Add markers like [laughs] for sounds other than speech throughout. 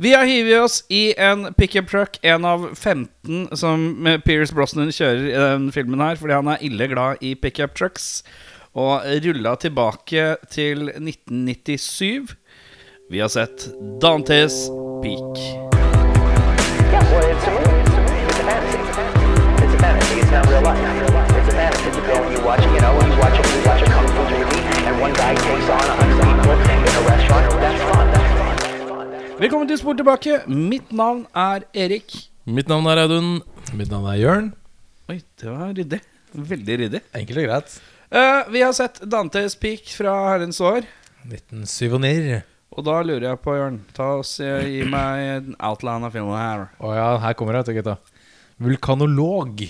Vi har hivet oss i en pickup truck, en av 15 som Pierce Brosnan kjører i den filmen her, fordi han er ille glad i pickup trucks, og rulla tilbake til 1997. Vi har sett Dantes Peak. Yeah, well, it's a movie. It's a fantasy. It's a fantasy. It's not real life. Fantasy. You go and you watch, you know, you watch a, you watch a. Velkommen til Spor tilbake. Mitt navn er Erik. Mitt navn er Audun. Mitt navn er Jørn. Oi, det var ryddig. Veldig ryddig. Enkelt og greit. Eh, vi har sett Dantes Peak fra herrens år. 1997. Og da lurer jeg på, Jørn Ta oss, eh, Gi meg en outline av filmen her. Å ja, her kommer det, vet du, gutta. Vulkanolog.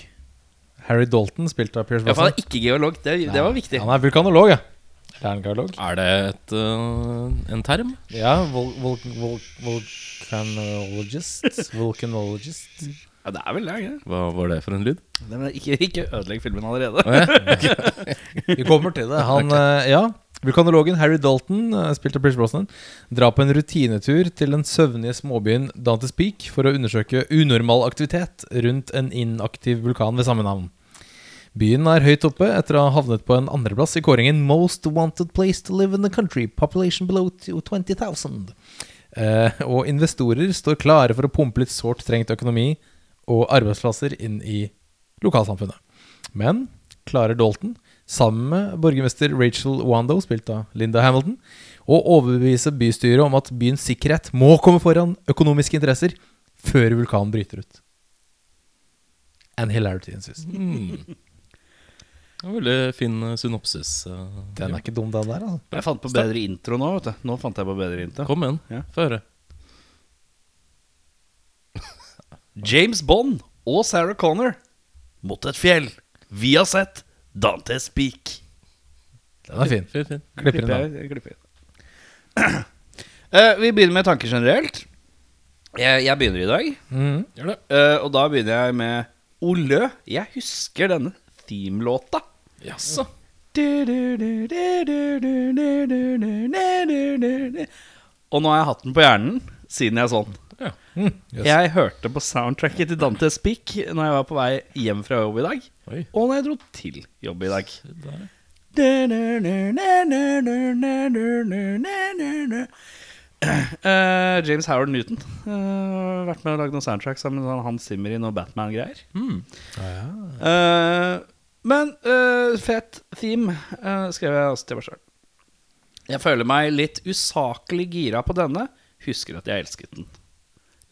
Harry Dalton, spilt av Pierce Ja, han Brosnan. er ikke geolog. Det, det var viktig. Han er vulkanolog, ja. Eller er geolog? Er det et, uh, en term? Ja, vul vul vul vulkanologist. [laughs] Vulkanologist. Ja, det er vel det. ikke? Hva var det for en lyd? Det ikke, ikke ødelegg filmen allerede. [laughs] Vi kommer til det. Han, uh, ja Vulkanologen Harry Dalton, eh, spilt av Pierce Brosnan, drar på en rutinetur til den søvnige småbyen Dantes Peak for å undersøke unormal aktivitet rundt en inaktiv vulkan ved samme navn. Byen er høyt oppe etter å ha havnet på en andreplass i kåringen Most Wanted Place to Live in the Country, population below 20,000. Eh, og investorer står klare for å pumpe litt sårt trengt økonomi og arbeidsplasser inn i lokalsamfunnet. Men klarer Dalton, sammen med borgermester Rachel Wando, spilt av Linda Hamilton, å overbevise bystyret om at byens sikkerhet må komme foran økonomiske interesser før vulkanen bryter ut. And hilarity insists. Hmm. Det Veldig fin øh, synopsis. øh, Den er ikke dum, den der. altså Jeg fant på bedre intro nå. vet du Nå fant jeg på bedre intro. Kom igjen, Ja. få høre. [laughs] James Bond og Sarah Connor mot et fjell. Vi har sett Dantes Peak. Den er fin. fin, fin. Klipper inn da. [clears throat] Eh, vi begynner med tanker generelt. Jeg, jeg begynner i dag. Mm. Gjør det. Eh, og da begynner jeg med Olø. Jeg husker denne themelåta. Jaså. Og nå har jeg hatt den på hjernen siden jeg så den. Ja. Mm, yes. Jeg hørte på soundtracket til Dantes Peak Når jeg var på vei hjem fra jobb i dag, Oi. og når jeg dro til jobb i dag. Eh, James Howard Newton uh, vært med og lagd noen soundtrack sammen med sånn Hans Zimmer i noe Batman-greier. Hmm. Eh, men uh, fett theme uh, skrev jeg også til meg sjøl. Jeg føler meg litt usaklig gira på denne. Husker at jeg elsket den.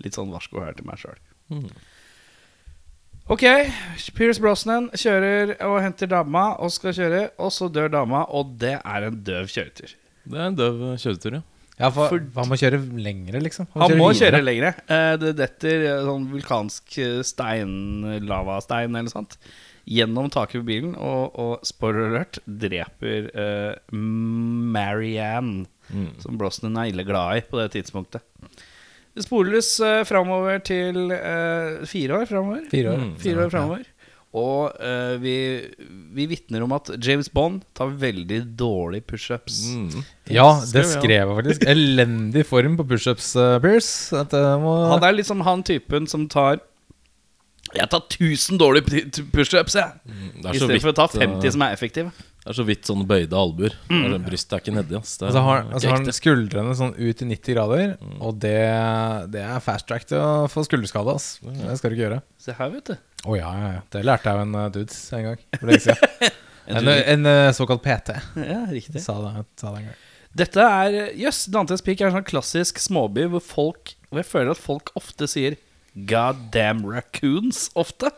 Litt sånn varsko her til meg sjøl. Mm. Ok, Pierce Brosnan kjører og henter dama og skal kjøre, og så dør dama, og det er en døv kjøretur. Det er en døv øh, kjøretur, ja. Ja, for, For- han må kjøre lengre, liksom. Han må videre. kjøre lengre. Eh, Det detter eh, sånn vulkansk eh, stein, lavastein eller noe sånt, gjennom taket på bilen, og, og spoiler alert, dreper uh, Marianne, Mm. som Brosnan er ille glad i på det tidspunktet. Det spoles uh, framover til uh, fire år framover. Fire år. Mm. Fire år framover. Og uh, vi, vi vitner om at James Bond tar veldig dårlig pushups. Mm. Ja, det Skrev jeg. faktisk. Elendig form på pushups, uh, Pierce. Må Han er liksom han typen som tar Jeg tar 1000 dårlige pushups, jeg. Mm, Istedenfor å ta 50 øh, som er effektive. Det er så vidt sånne bøyde albuer. Mm. Brystet er ikke nedi. Ass. Det er Og så har, altså har han skuldrene sånn ut i 90 grader, og det, det er fast track til å få skulderskade. ass. Det skal du ikke gjøre. Se her, vet du. Å ja, ja, ja. Det lærte jeg av en uh, dudes en gang. For lenge siden. [laughs] en en uh, såkalt PT Ja, riktig. sa det, sa det en gang. Dette er Jøss, Dantes Peak er en sånn klassisk småby hvor folk Hvor jeg føler at folk ofte sier God damn raccoons ofte.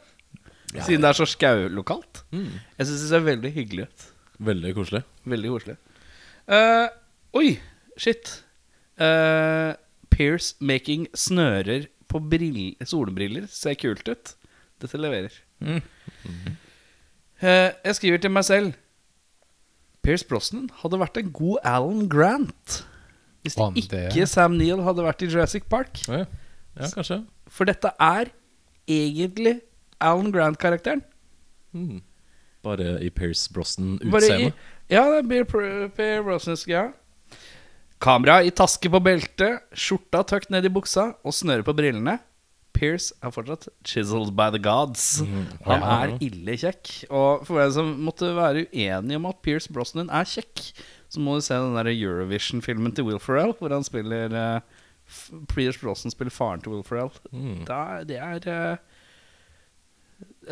Siden det er så skaulokalt. Mm. Jeg syns det ser veldig hyggelig ut. Veldig koselig. Veldig koselig. Uh, oi, shit. Uh, Pierce making snører på brill solbriller ser kult ut. Dette leverer. Mm. Uh, jeg skriver til meg selv Pierce Brosnan hadde vært en god Alan Grant hvis det ikke Sam Neill hadde vært i Jurassic Park. Ja, ja kanskje. For dette er egentlig Alan Grant-karakteren. Mm. Bare i Pierce Brosnan-utseende. Ja, det blir Pierce Brosnans ja. Kamera i taske på beltet, skjorta tøkt ned i buksa og snøret på brillene. Pierce er fortsatt chiseled by the gods. Han er ille kjekk. Og for hvem som måtte være uenig om at Pierce Brosnan er kjekk, så må du se den der Eurovision-filmen til Will Ferrell, hvor han spiller eh, Pierce Brosnan spiller faren til Will Ferrell. Det er, det er uh,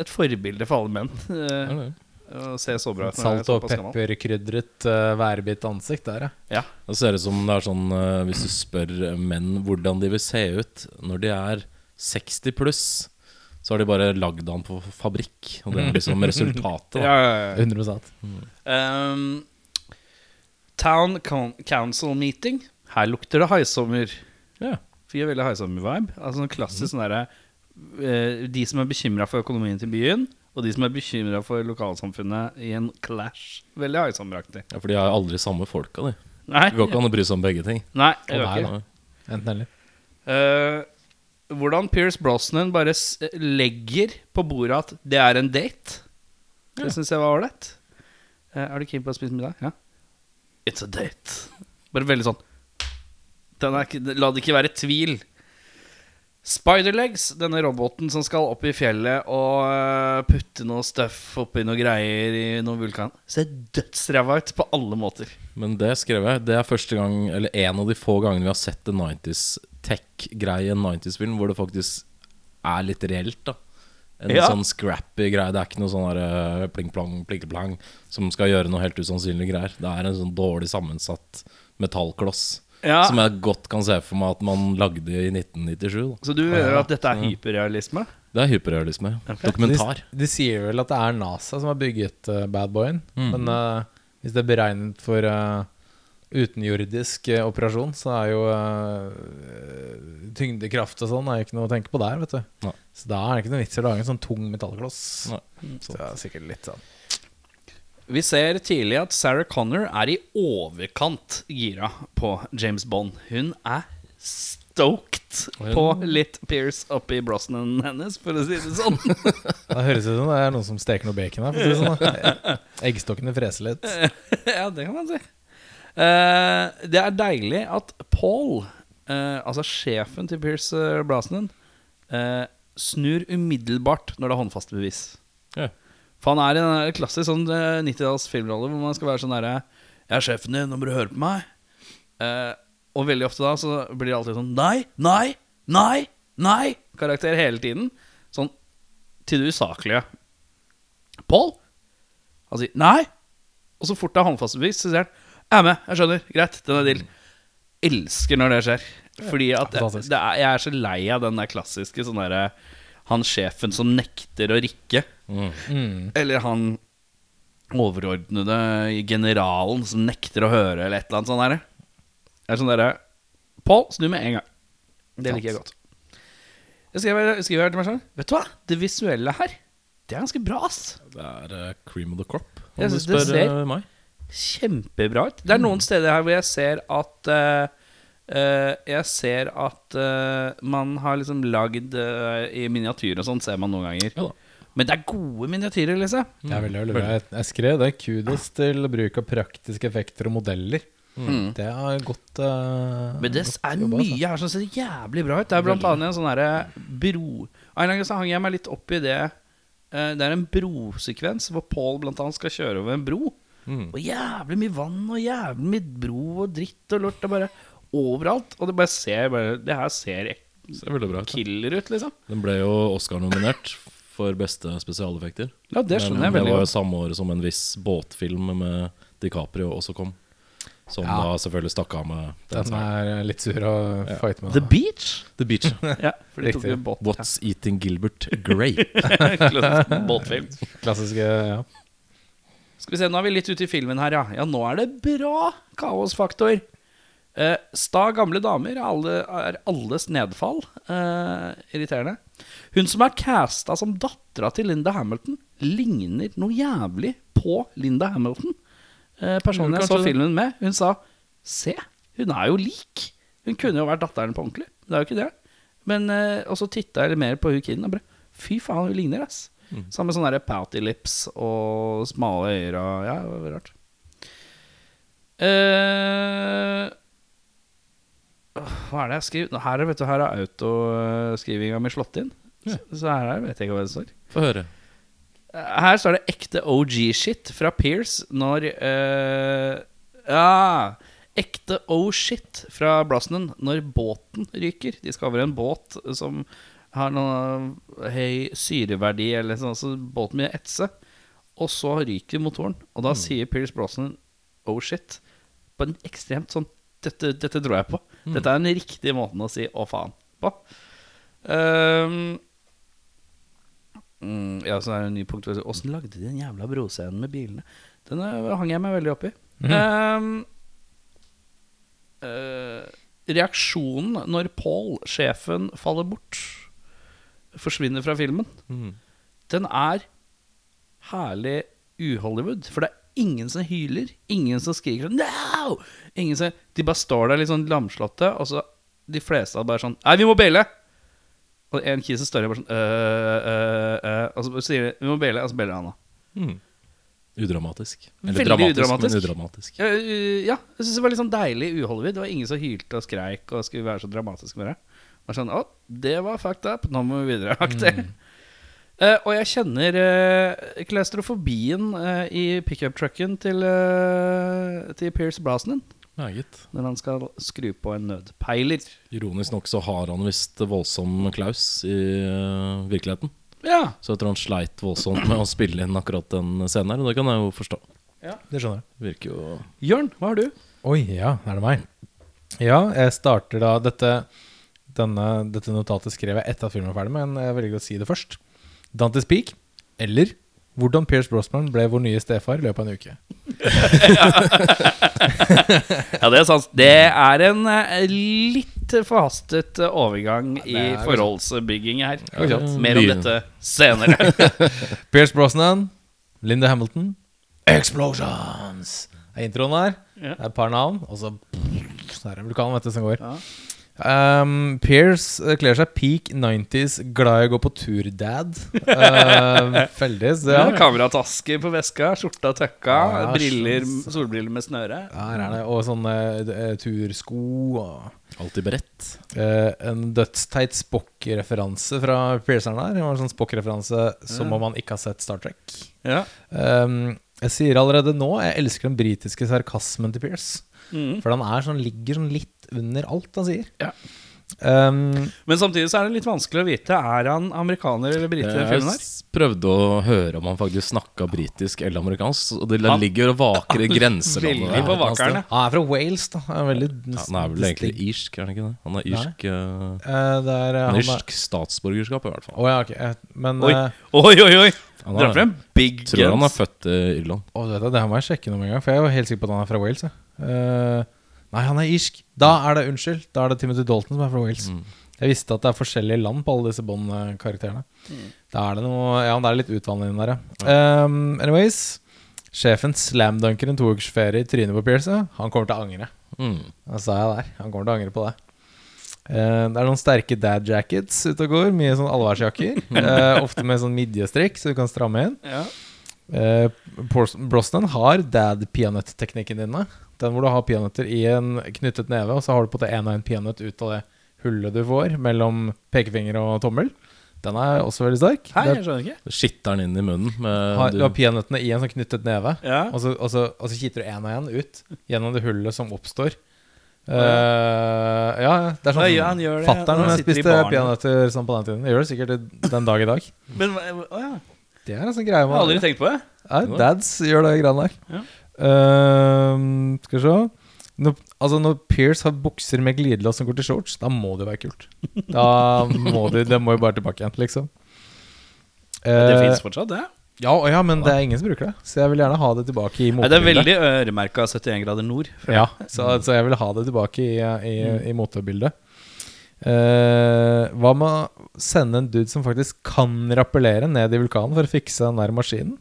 et forbilde for alle menn. Uh. Å se så bra ut. Salt og pepperkrydret uh, værbitt ansikt der, ja. Det ser ut som det er sånn uh, Hvis du spør menn hvordan de vil se ut når de er 60 pluss, så har de bare lagd han på fabrikk. Og det er liksom resultatet. da. [laughs] Ja, ja, ja. 100 Um, town Council Meeting. Her lukter det haisommer. Ja. Fyr veldig haisommer-vibe. Altså sånn klassisk sånn derre eh, De som er bekymra for økonomien til byen, og de som er bekymra for lokalsamfunnet i en clash. Veldig haisommeraktig. Ja, For de har aldri samme folka, de. Nei, Det går ikke an å bry seg om begge ting. nei, det gjør ikke. Enten eller. Eh, hvordan Pierce Brosnan bare s legger på bordet at det er en date. Det syns jeg var ålreit. Uh, er du keen på å spise middag? Ja. It's a date. Bare veldig sånn ikke, La det ikke være tvil. Spiderlegs, denne roboten som skal opp i fjellet og eh, putte noe stuff oppi noe greier i noen vulkan, ser dødsræva ut på alle måter. Men det skrev jeg. Det er første gang, eller en av de få gangene vi har sett en 90s tech-greie en 90s-film hvor det faktisk er litt reelt. da En Ja. sånn scrappy greie. Det er ikke noe sånn uh, pling-plong, pling-plang som skal gjøre noe helt usannsynlige greier. Det er en sånn dårlig sammensatt metallkloss. Ja. Som jeg godt kan se for meg at man lagde i 1997. Da. Så du hører at dette er hyperrealisme? Det er hyperrealisme. Dokumentar. De, de sier vel at det er NASA som har bygget uh, Badboyen. Men uh, hvis det er beregnet for uh, utenjordisk uh, operasjon, så er jo uh, tyngdekraft og sånn er jo ikke noe å tenke på der, vet du. Nei. Så da er det ikke noe vits i å lage en sånn tung metallkloss. Nei. Så det er sikkert litt sånn Vi ser tidlig at Sarah Connor er i overkant gira på James Bond. Hun er stoked på litt Pierce oppi Brosnan hennes, for å si det sånn. [laughs] Det høres ut som det er noen som steker noe bacon her. Si sånn. [laughs] Eggstokkene freser litt. [laughs] ja, det kan man si. Uh, det er deilig at Paul, uh, altså sjefen til Pierce eh, Brosnan, uh, snur umiddelbart når det er håndfaste bevis. Ja. For han er i en klassisk sånn eh, 90-talls filmrolle hvor man skal være sånn derre Jeg er sjefen din, nå må du høre på meg. Eh, og veldig ofte da så blir det alltid sånn Nei, nei, nei, nei! Karakter hele tiden. Sånn til det usaklige. Paul? Han sier nei. Og så fort det er håndfastbevis, så sier han Jeg er med, jeg skjønner. Greit, den er deal. Elsker når det skjer. Fordi at det, det er, jeg er så lei av den der klassiske sånn derre Han sjefen som nekter å rikke. Eller han overordnede generalen som nekter å høre, eller et eller annet sånt. Der. Det er sånn derre Pål, snu med en gang. Det liker jeg godt. Jeg skriver, skriver til meg selv Vet du hva? Det visuelle her, det er ganske bra, ass. Det er uh, cream of the crop, om du synes det spør ser- eh, meg. Kjempebra ut. Det er noen steder her hvor jeg ser at eh, Jeg ser at eh, man har liksom lagd eh, i miniatyr og sånn, ser man noen ganger. Ja da. Men det er gode miniatyrer, liksom. Det er veldig, veldig bra. Jeg, jeg skrev det. Kudos til bruk av praktiske effekter og modeller. Det er godt uh, Men det er mye her som ser jævlig bra ut. Det er blant annet en sånn herre bro så hang jeg meg litt opp i det. Eh, Det er en brosekvens hvor Paul blant annet skal kjøre over en bro. Og jævlig mye vann og jævlig mye bro og dritt og lort. Det er bare overalt. Og det bare ser bare, Det her ser Ser bra killer ut, liksom. Den ble jo Oscar-nominert for beste spesialeffekter. Ja, det skjønner jeg veldig godt. det var jo samme år som en viss båtfilm med DiCaprio også kom. Som Ja. da selvfølgelig stakk av med den Den er litt sur å fighte med. The Beach? The Beach. Ja, [laughs] for de tok jo båt. What's Eating Gilbert Grape? [laughs] Klassisk Båtfilm. Klassiske ja. Skal vi se, Nå er vi litt ute i filmen her, ja. Ja, nå er det bra kaosfaktor. Eh, sta gamle damer er, alle, er alles nedfall. Eh, irriterende. Hun som er casta som dattera til Linda Hamilton, ligner noe jævlig på Linda Hamilton. Eh, personen jeg så filmen med, hun sa Se, hun er jo lik. Hun kunne jo vært datteren på ordentlig. Det er jo ikke det. Men, eh, og så titta jeg litt mer på hun kiden og bare Fy faen, hun ligner, ass. Samme sånne pouty lips og smale øyne og Ja, det var rart. Eh, Hva er det jeg skriver? Her, er- vet du, her er autoskrivinga mi slått inn. Ja. Så her er, vet jeg ikke hva det står. Få høre. Her står det ekte OG-shit fra Pierce når uh, Ja, ekte O-shit fra Brosnan når båten ryker. De skal over en båt som har noe høy syreverdi, eller sånn, så båten blir etse. Og så ryker motoren. Og da sier Pierce Brosnan oh shit på en ekstremt sånn Dette, dette dro jeg på. Dette er den riktige måten å si å faen på. Um, Mm, ja, så er det en ny punkt Åssen lagde de den jævla broscenen med bilene? Den eh, hang jeg meg veldig opp i. Mm. Um, uh, reaksjonen når Paul, sjefen, faller bort, forsvinner fra filmen, Mm. den er herlig u-Hollywood. For det er ingen som hyler, ingen som skriker sånn No! Ingen som, de bare står der litt sånn lamslåtte, og så de fleste av bare sånn Nei, vi må baile! Og en kis står der bare sånn øh, øh, øh, Og så sier de vi må baile, og så bailer han da. Mm. Udramatisk. Eller Veldig dramatisk, udramatisk. men udramatisk. Ja, ja, jeg synes det var litt sånn deilig i Hollywood. Det var ingen som hylte og skreik og skulle være så dramatisk med det. Bare sånn, å, det var fucked up, nå må vi videre. aktig. Eh, og jeg kjenner uh, klaustrofobien uh, i pickup-trucken til, uh, til Pierce Brosnan Meget. når han skal skru på en nødpeiler. Ironisk nok så har han visst voldsom klaus i virkeligheten. Ja, Så jeg tror han sleit voldsomt med å spille inn akkurat den scenen her, og det kan jeg jo forstå. Ja, Det skjønner jeg. Virker jo Jørn, hva har du? Oi, ja, er det meg? Ja, jeg starter da Dette, denne, dette notatet skrev jeg etter at filmen var ferdig, men jeg velger å si det først. Dante's Peak, eller hvordan Pierce Brosnan ble vår nye stefar i løpet av en uke. [laughs] Ja, det er sant. Det er en eh, litt forhastet eh, overgang i forholdsbygging her. Ja. Mer om dette senere. [laughs] Pierce Brosnan, Linda Hamilton, Explosions! Det er introen her. Det er et par navn, og så Så er det vulkanen vet du, som går. Ja. Um, Pierce eh, kler seg peak 90s, glad i å gå på tur-dad. Uh, [laughs] veldig. Så, Ja, ja. Kameratasker på veska, skjorta tøkka, Ja, briller, solbriller med snøre. Ja, her er det. Og sånne eh, tursko. Og alltid beredt. Uh, en dødsteit Spock-referanse fra Pierceren der. Det var En sånn Spock-referanse som om han ikke har sett Star Trek. Ja. Um, jeg sier allerede nå jeg elsker den britiske sarkasmen til Pierce. Mm. For han er sånn, ligger sånn litt under alt han sier. Ja. Um, Men samtidig så er det litt vanskelig å vite Er han amerikaner eller brite Jeg filmen her. prøvde å høre om han faktisk snakka britisk eller amerikansk, og det Han- ligger og vaker i [laughs] grenselandet. På han er fra Wales, da. Han er veldig Ja, han er vel egentlig irsk, er han ikke det? Han er irsk, er, han han er- irsk statsborgerskap, i hvert fall. Oh, ja, ok. eh, Men Oi, oi, oi! oi Han er, frem big tror han er født i Irland. Oh, det, det her må jeg sjekke noe en gang, for jeg er helt sikker på at han er fra Wales. jeg. Eh, nei, han er irsk. Da er det unnskyld. Da er det Timothy Dalton som er fra Wales. Mm. Jeg visste at det er forskjellige land på alle disse Bond-karakterene. Da er det noe Ja, det er litt utvanning der, ja. Um, anyways. Sjefen slamdunker en toukersferie i trynet på Pierce. Han kommer til å angre. Mm. Det sa jeg der. Han kommer til å angre på det. Uh, det er noen sterke dad jackets ute og går. Mye sånn allværsjakker. uh, [laughs] ofte med sånn midjestrikk, så du kan stramme inn. Ja. Eh, Brosnan har dad peanøtt-teknikken dine. Den hvor du har peanøtter i en knyttet neve, og så har du på det én og én peanøtt ut av det hullet du får mellom pekefinger og tommel. Den er også veldig sterk. Hei, jeg skjønner ikke. Skitter den inn i munnen med har, du har peanøttene i en sånn knyttet neve. Ja. Og så, og, så, og så kitter du én og én ut gjennom det hullet som oppstår. Uh, ja, det er sånn Ja, Fatter'n spiste baren. peanøtter sånn på den tiden. Det gjør det sikkert den dag i dag. Men å ja. Det er en sånn greie Jeg har aldri tenkt på det. Nei, Dads gjør det greiene der. Ja. Eh, skal vi se når, Altså Når Pierce har bukser med glidelås som går til shorts, da må det være kult. Da må du, Det må jo bare tilbake igjen, liksom. Det Eh, fins fortsatt, det. ja, å ja, men det er ingen som bruker det. Så jeg vil gjerne ha det tilbake i Nei, det er motebildet. veldig øremerka 71 grader nord. Ja, så, så jeg vil ha det tilbake i, i, i motebildet. Eh, hva med å sende en dude som faktisk kan rappellere ned i vulkanen for å fikse den der maskinen?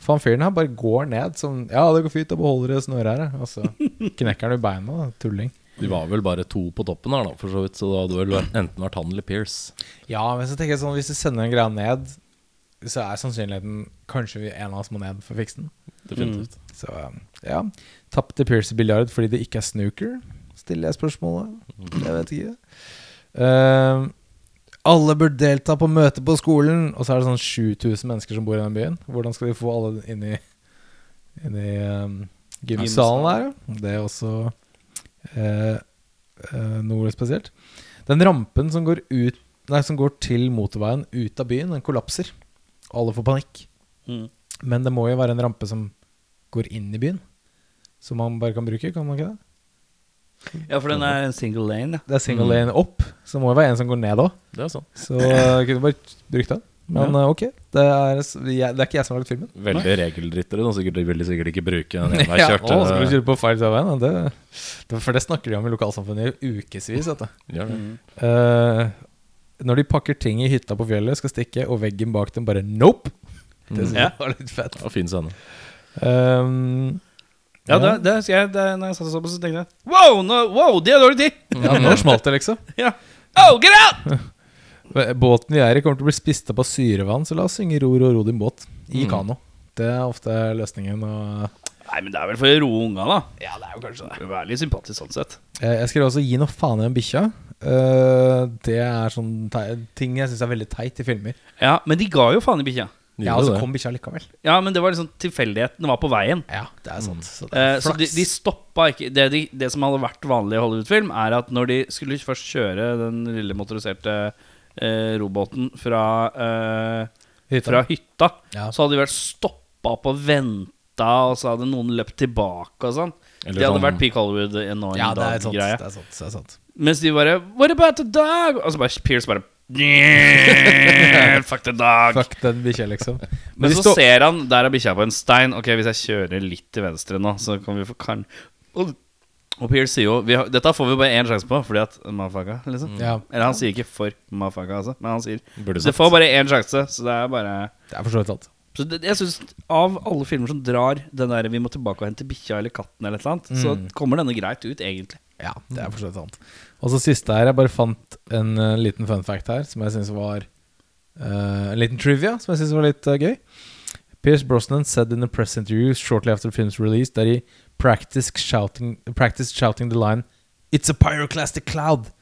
For han fyren her bare går ned som Ja, det går fint, da beholder det snøret her, og så [laughs] knekker han i beina. da, Tulling. de var vel bare to på toppen her, da, for så vidt. Så det hadde vel enten vært han eller Pierce. Ja, men så tenker jeg sånn hvis du sender en greie ned, så er sannsynligheten kanskje vi en av oss må ned for å fikse den. Definitivt. Så um, ja. Tapte Pierce i biljard fordi det ikke er snooker. Stiller jeg spørsmålet? Jeg vet ikke. Eh, alle bør delta på møte på skolen, og så er det sånn 7000 mennesker som bor i den byen. Hvordan skal de få alle inn i, inn i um, gymsalen der? ja? Det er også uh, uh, noe spesielt. Den rampen som går, ut, nei, som går til motorveien ut av byen, den kollapser. Alle får panikk. Mm. Men det må jo være en rampe som går inn i byen. Som man bare kan bruke, kan man ikke det? Ja, for den er en single lane, ja. Det er single lane opp, så må det være en som går ned òg. Det sånn. Så jeg kunne bare brukt den. Men ja. ok, det er, jeg, det er ikke jeg som har lagd filmen. Veldig regeldrittere. Sikkert, de vil sikkert ikke bruke den [laughs] ene jeg Ja, å, skal du kjøre på feil veien? Det, det, for det snakker de om i lokalsamfunnet i ukevis. Ja, mm. uh. Eh, når de pakker ting i hytta på fjellet, skal stikke, og veggen bak dem bare nope. Det synes Ja. jeg var litt fett. Ja, fin scene. Um, Ja, det, det jeg det, Når jeg satt og så på, så tenkte jeg Wow, no, wow de har dårlig tid! ja, nå [laughs] smalt det, liksom. Ja. Oh, get out! [laughs] Båten vi er i, kommer til å bli spist opp av syrevann, så la oss synge 'Ro, ro, ro din båt' i Mm. kano. Det er ofte løsningen. Og Nei, men det er vel for å roe unga, da. ja, det er jo kanskje det. Det er litt sympatisk sånn sett. Jeg skrev også 'Gi noe faen i den bikkja'. Uh, det er sånn ting jeg syns er veldig teit i filmer. Ja, Men de ga jo faen i bikkja. Ja, og så det. kom bikkja likevel. Ja, men det var liksom tilfeldighet. Den var på veien. Ja, det er sant. Så det Eh, er så de, flaks. de stoppa ikke det, de, det som hadde vært vanlig i Hollywood-film, er at når de skulle først kjøre den lille motoriserte eh, robåten fra, eh, Hytta. fra hytta, Ja. så hadde de vært stoppa opp og venta, og så hadde noen løpt tilbake og sånn. Eller Det hadde sånn- vært Peak Hollywood en og ja, det er dag sant. greie. Det er sant, det er sant. Mens de bare What about the dog? Og så bare Pierce bare "Yeah, [laughs] Fuck the dog. Fuck den bikkja, liksom. Men Men så ser han Der er bikkja på en stein. Ok, hvis jeg kjører litt til venstre nå, så kan vi få karn Og, og Pierce sier jo vi har, Dette får vi bare én sjanse på, fordi at Mafaka, liksom. Ja, Eller han sier ikke for Mafaka, altså, men han sier Burde Det får bare én sjanse, så det er bare det er for så vidt alt. så det, jeg synes Av alle filmer som drar den der vi må tilbake og hente bikkja eller katten, eller et eller annet, så Mm. kommer denne greit ut, egentlig. Ja, det er for så vidt sant. Og så siste her, jeg bare fant en uh, liten fun fact her, som jeg syns var uh, En liten trivia, som jeg syns var litt uh, gøy. Pierce Brosnan said in a press interview shortly after the film's release that he practiced shouting, practiced shouting the line "It's a pyroclastic cloud"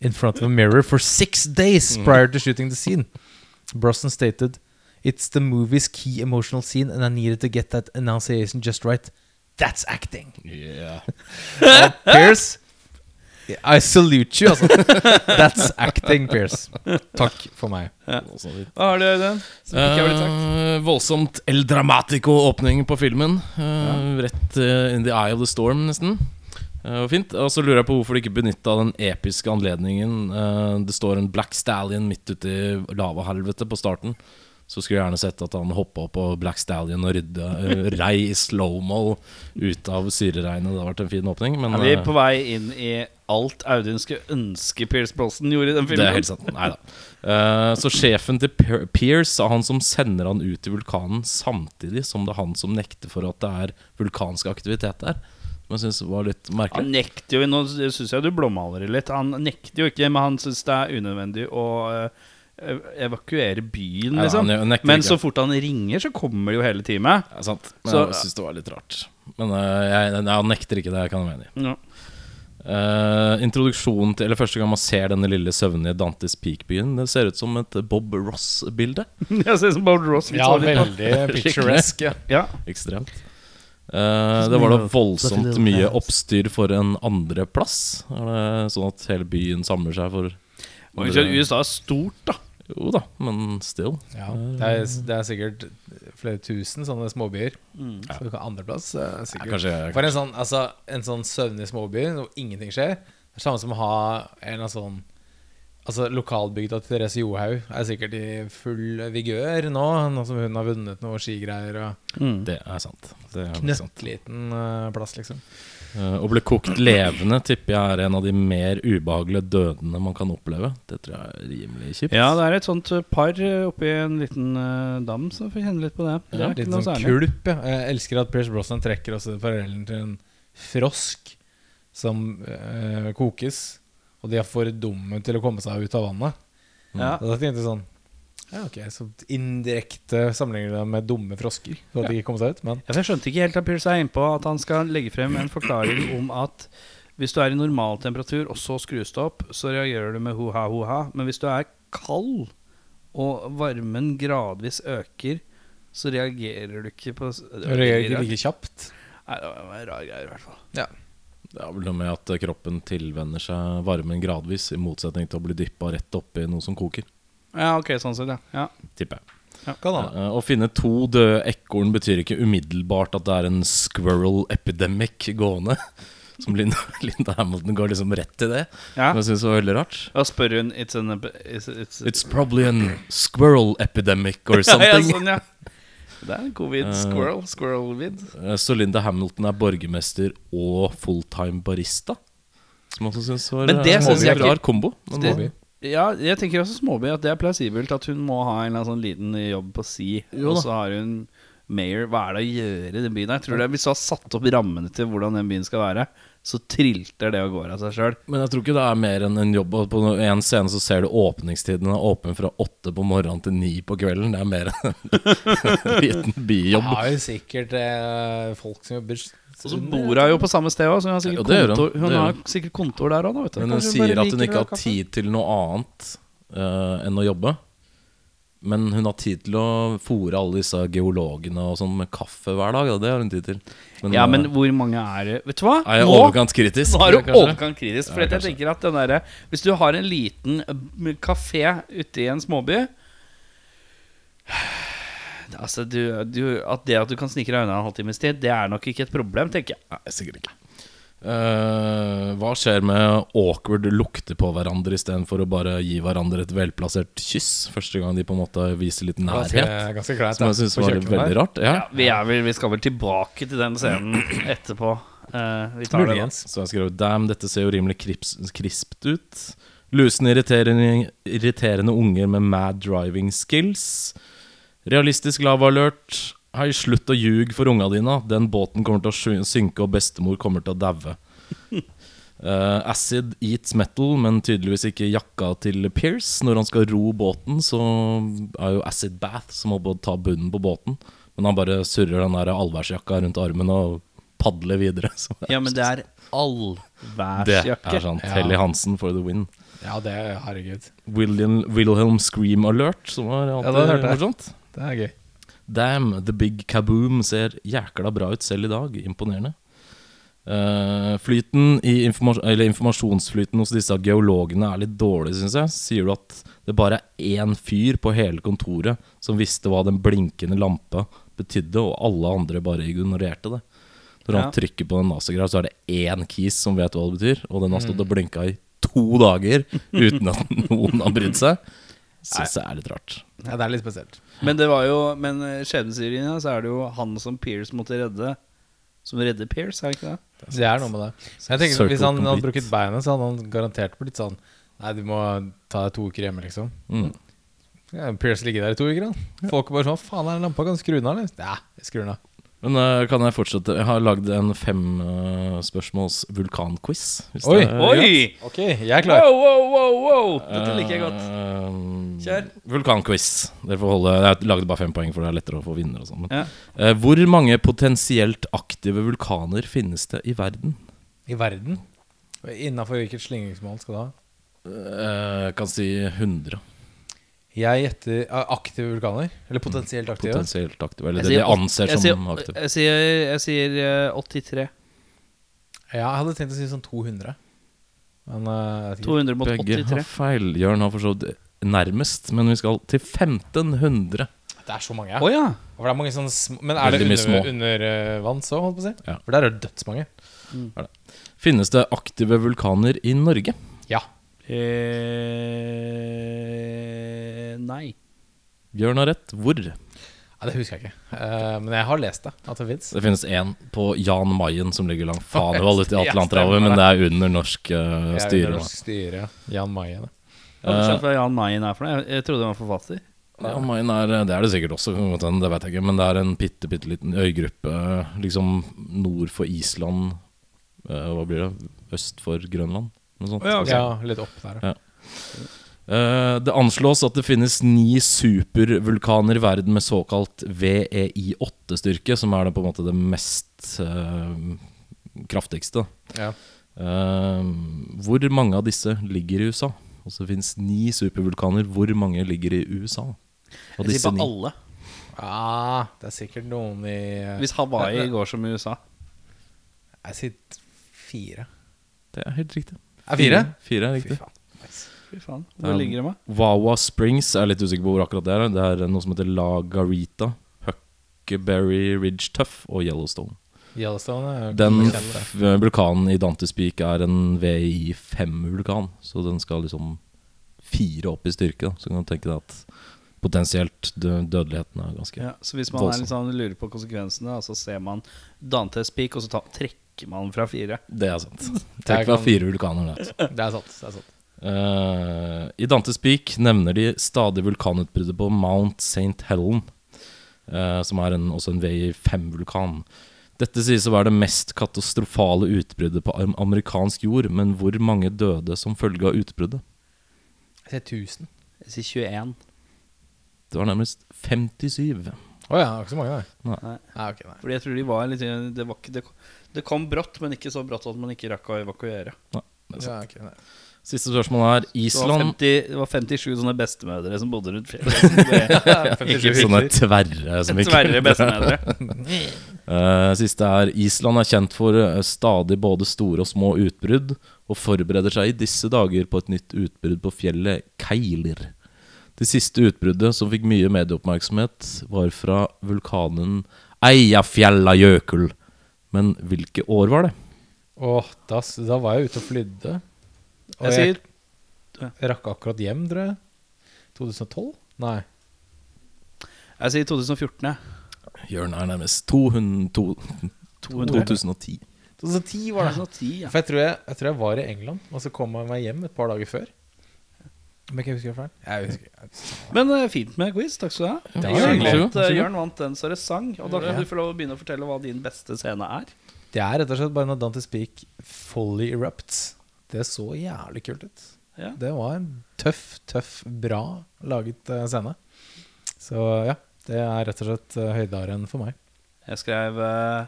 in front of a mirror for six days prior to shooting the scene. Brosnan stated, "It's the movie's key emotional scene, and I needed to get that enunciation just right. That's acting." Yeah. [laughs] Pierce I salute you, altså. [laughs] That's acting, Pierce. Takk for meg. Hva har du, Øyden? Sagt? Eh, voldsomt El Dramatico-åpning på filmen. Eh, Rett uh, in the eye of the storm, nesten. Uh, fint. Og så lurer jeg på hvorfor de ikke benytta den episke anledningen. Eh, det står en Black Stallion midt ute i lavahelvetet på starten. Så skulle jeg gjerne sett at han hoppa opp på Black Stallion og rydda uh, rei i slow-mo ut av syreregnet. Det hadde vært en fin åpning. Men Er vi eh, på vei inn i alt Audun skulle ønske Pierce Brosnan gjorde i den filmen? Det er helt sant. Nei da. uh, så sjefen til Pierce er han som sender han ut i vulkanen, samtidig som det er han som nekter for at det er vulkansk aktivitet der. Som jeg syns var litt merkelig Han nekter jo Nå syns jeg du blåmaler det litt. Han nekter jo ikke, men han syns det er unødvendig å eh, evakuere byen, Ja, liksom. han nekter Men så fort han ringer, så kommer det jo hele teamet. Ja, sant. Men Så- jeg syns det var litt rart. Men uh, jeg, jeg, jeg, nekter ikke det, jeg kan være enig i. Ja. Uh, introduksjonen til Eller første gang man ser denne lille søvnige Dantes Peak-byen, det ser ut som et Bob Ross-bilde. [laughs] ja, ser ut som Bob Ross. Ja, veldig [laughs] picturesque. Ja. Ja. Ekstremt. Uh, det var da voldsomt mye oppstyr for en andreplass. Sånn at hele byen samler seg for USA er stort, da. Jo da, men still. Ja, det, er, det er sikkert flere tusen sånne småbyer. Mm. Så andreplass er Ja, sikkert kanskje For en sånn, altså, en sånn søvnig småby hvor ingenting skjer, det er samme som å ha en av sånn Altså Lokalbygda til Therese Johaug er sikkert i full vigør nå, nå som hun har vunnet noe skigreier. Og Mm. Det er sant. Det er knøttliten uh, plass, liksom. Eh, å bli kokt levende tipper jeg er en av de mer ubehagelige dødene man kan oppleve. Det tror jeg er rimelig kjipt. Ja, det er et sånt eh, par eh, oppi en liten uh, dam så får kjenne litt på det. Det er Litt sånn kulp, ja. Jeg elsker at Pierce Brosnan trekker også parallellen til en frosk som uh, kokes, og de er for dumme til å komme seg ut av vannet. Ja. Og da tenkte jeg sånn Ja, ok, så indirekte sammenligner deg med dumme frosker. Så ja. de ikke kom seg ut, men Ja, Jeg skjønte ikke helt at Pierce er innpå at han skal legge frem en forklaring om at Hvis du er i normal temperatur, og så skrus det opp, så reagerer du med ho-ha, ho-ha. Men hvis du er kald, og varmen gradvis øker, så reagerer du ikke på Du reagerer ikke like kjapt. Nei, det var en rar greie, i hvert fall. Det er vel noe med at kroppen tilvenner seg varmen gradvis, i motsetning til å bli dyppa rett oppi noe som koker. Ja, ok, sånn sett, ja. ja. Tipper jeg. Kan hende. Eh, Å finne to døde ekorn betyr ikke umiddelbart at det er en squirrel epidemic gående. [laughs] Som Linda, Linda Hamilton går liksom rett til det. ja. Som jeg syns var veldig rart. Da spør hun It's an it's, it's, It's probably an squirrel epidemic or [laughs] ja, ja, something. sånn, ja. Det er en covid Eh, squirrel. Squirrel-vid. Eh, Så Linda Hamilton er borgermester og fulltime barista. Som jeg også syns var Men det eh, synes jeg en rar kombo. Men det- Ja, jeg tenker også småby at det er plausibelt at hun må ha en eller annen sånn liten jobb på si. Jo Og så har hun mayor. Hva er det å gjøre i den byen? Jeg tror det Hvis du har satt opp rammene til hvordan den byen skal være, så trilter det og går av seg sjøl. Men jeg tror ikke det er mer enn en jobb. På en scene så ser du åpningstiden er åpen fra åtte på morgenen til ni på kvelden. Det er mer enn [laughs] en liten bijobb. er jo sikkert eh, folk som jobber Og så bor hun jo på samme sted òg, så hun har sikkert ja, kontor, hun. hun har sikkert kontor der òg. Men hun sier at hun ikke har tid til noe annet uh, enn å jobbe. Men hun har tid til å fòre alle disse geologene og sånn med kaffe hver dag. Ja, Det har hun tid til. Ja, eh, men hvor mange er det Vet du hva? er jeg Nå- overkant kritisk? Nå er du overkant kritisk. For Ja, jeg tenker at den der, Hvis du har en liten eh, kafé ute i en småby Altså, du, du, At det at du kan snike deg unna en halvtimes tid, det er nok ikke et problem, tenker jeg. Nei, sikkert ikke. Eh, hva skjer med awkward lukte på hverandre istedenfor å bare gi hverandre et velplassert kyss? Første gang de på en måte viser litt nærhet. ganske kleint. Som jeg syns var veldig rart. Ja. Ja, vi, er vel, vi skal vel tilbake til den scenen etterpå. Eh, vi tar det da. Så jeg skrev Damn, dette ser jo rimelig krips, krispt ut. Lusende, irriterende, irriterende unger med mad driving skills. Realistisk lava alert. Hei, slutt å ljuge for unga dine. Den båten kommer til å synke, og bestemor kommer til å daue. Uh, [laughs] acid eats metal, men tydeligvis ikke jakka til Pierce. Når han skal ro båten, så er jo Acid Bath som må på ta bunnen på båten. Men han bare surrer den der allværsjakka rundt armen og padler videre. [laughs] Så Ja, men det er [laughs] det er sant. Ja. Helly Hansen for the win. Ja, det er herregud. William, Wilhelm Scream Alert, som var Ja, alltid jeg. morsomt. Det er gøy. Damn, The Big Kaboom ser jækla bra ut selv i dag. Imponerende. Uh, flyten i informa eller Informasjonsflyten hos disse geologene er litt dårlig, syns jeg. Sier du at det bare er én fyr på hele kontoret som visste hva den blinkende lampa betydde, og alle andre bare ignorerte det? Når han trykker på den NASA-greia, så er det én kis som vet hva det betyr, og den har stått og blinka i to dager uten at [laughs] noen har brydd seg. Syns jeg er litt rart. Ja, det er litt spesielt. Men det var jo Men eh, skjebnesyrien, så er det jo han som Pierce måtte redde, som redder Pierce, er det ikke det? Det er noe med det. Jeg tenker Circle Hvis han hadde brukket beinet, så hadde han garantert blitt sånn Nei, du må ta deg to uker hjemme, liksom. Mm. Ja, Pierce ligger der i to uker, da. Folk er bare sånn Faen, er den lampa? Kan du skru den av, eller? Ja, jeg skrur den av. Men uh, kan jeg fortsette? Jeg har lagd en femspørsmåls vulkanquiz. hvis Oi. det er Oi! Oi! Ok, jeg er klar. Wow, wow, wow, wow! Dette liker jeg godt. Eh, Kjør. Vulkanquiz. Dere får holde Jeg lagde bare fem poeng, for det er lettere å få vinner og sånn. men, Ja. eh, hvor mange potensielt aktive vulkaner finnes det i verden? I verden? Innafor hvilket slingringsmål skal du ha? Eh, Jeg kan si 100. Jeg gjetter ah, aktive vulkaner. Eller potensielt aktive. Potensielt aktive. Eller Jeg det de anser jeg som sier- aktive. Jeg sier, jeg sier eh, 83. Ja, jeg hadde tenkt å si sånn 200. Men eh, jeg vet ikke. 200 mot Begge 83. har feil. Jørn har for så vidt nærmest, men vi skal til 1500. Det er så mange. Oh, ja. For det er mange sånne sm Men er det Veldig det under, under eh, vann så, holdt på å si? Ja. For der er det dødsmange. Finnes det aktive vulkaner i Norge? Ja. Eh, nei. Bjørn har rett. Hvor? ja. Det husker jeg ikke. Uh, men jeg har lest det. At det fins. Det finnes én på Jan Mayen som ligger langt faen i [laughs] Ja, Atlanterhavet, men det er under norsk uh, styre. da. styre. ja. Jan Mayen. ja. Har du Eh, hva Jan Mayen er for noe? Jeg, jeg trodde han var forfatter. Ja, Mayen er, det er det sikkert også, det vet jeg ikke, men det er en bitte, bitte liten øygruppe liksom nord for Island. eh, hva blir det? Øst for Grønland? Noe sånt. Ja, okay. Ja, litt opp der. Ja. Uh, det anslås at det finnes ni supervulkaner i verden med såkalt VEI8-styrke, som er det på en måte det mest uh, kraftigste. Ja. Uh, hvor mange av disse ligger i USA? Altså det fins ni supervulkaner. Hvor mange ligger i USA? Og Jeg sier på alle. Ah, det er sikkert noen i Hvis Hawaii går som i USA. Jeg sier fire. Det er helt riktig. Er fire? Fire er Fy riktig. faen. Nice. Fy faen. Hvor Um, ligger det med? Wawa Springs er litt usikker på hvor akkurat det er. Det er noe som heter La Garita, Huckberry Ridge Tuff og Yellowstone. Yellowstone er Den det. vulkanen i Dantes Peak er en VI5-vulkan, så den skal liksom fire opp i styrke. Da. Så kan du tenke deg at potensielt dø dødeligheten er ganske Ja, så hvis man er litt sånn, lurer på konsekvensene, så ser man Dantes Peak, og så ta, trekker man fra fire. Det er sant. [laughs] Trekk fra fire vulkaner. Der. Det er sant. Det er sant. Uh, I Dantes Peak nevner de stadig vulkanutbruddet på Mount St. Helen, uh, som er en, også en VI5-vulkan. Dette sies å være det mest katastrofale utbruddet på amerikansk jord, men hvor mange døde som følge av utbruddet? Jeg sier 1000. Jeg sier 21. Det var nærmest 57. Å ja, det var ikke så mange, nei. Nei. Nei. okay, ok, nei. Fordi jeg tror de var litt Det, var ikke, det, det kom brått, men ikke så brått at man ikke rakk å evakuere. Nei, det er sant. Ja, okay, nei. Siste spørsmål er Det var, 50, det var 57 sånne bestemødre som bodde rundt fjellet. [laughs] Ikke [laughs] sånne tverre som ikke Tverre bestemødre. [laughs] Eh, siste er Island er kjent for eh, stadig både store og små utbrudd, og forbereder seg i disse dager på et nytt utbrudd på fjellet Keilir. Det siste utbruddet som fikk mye medieoppmerksomhet, var fra vulkanen Eyjafjallajökull. Men hvilke år var det? Åh, da, da var jeg ute og flydde. Og Jeg jeg, sier, jeg rakk akkurat hjem, tror jeg. 2012? Nei. jeg sier 2014, jeg. Jørn er nærmest 200, to- 200. 2010. 2010 var det. 2010, ja. For jeg tror jeg, jeg tror jeg var i England, og så kom jeg meg hjem et par dager før. Men ikke husker jeg feil. Jeg husker Men eh, fint med quiz. Takk skal du ha. Jørn vant, eh. Jørn vant den så det sang. Og da kan du få lov å begynne å fortelle hva din beste scene er. Det er rett og slett bare når Dante Speak fully erupts. Det så jævlig kult ut. Ja. Det var en tøff, tøff, bra laget eh, scene. Så ja, det er rett og slett uh, høydaren for meg. Jeg skrev uh,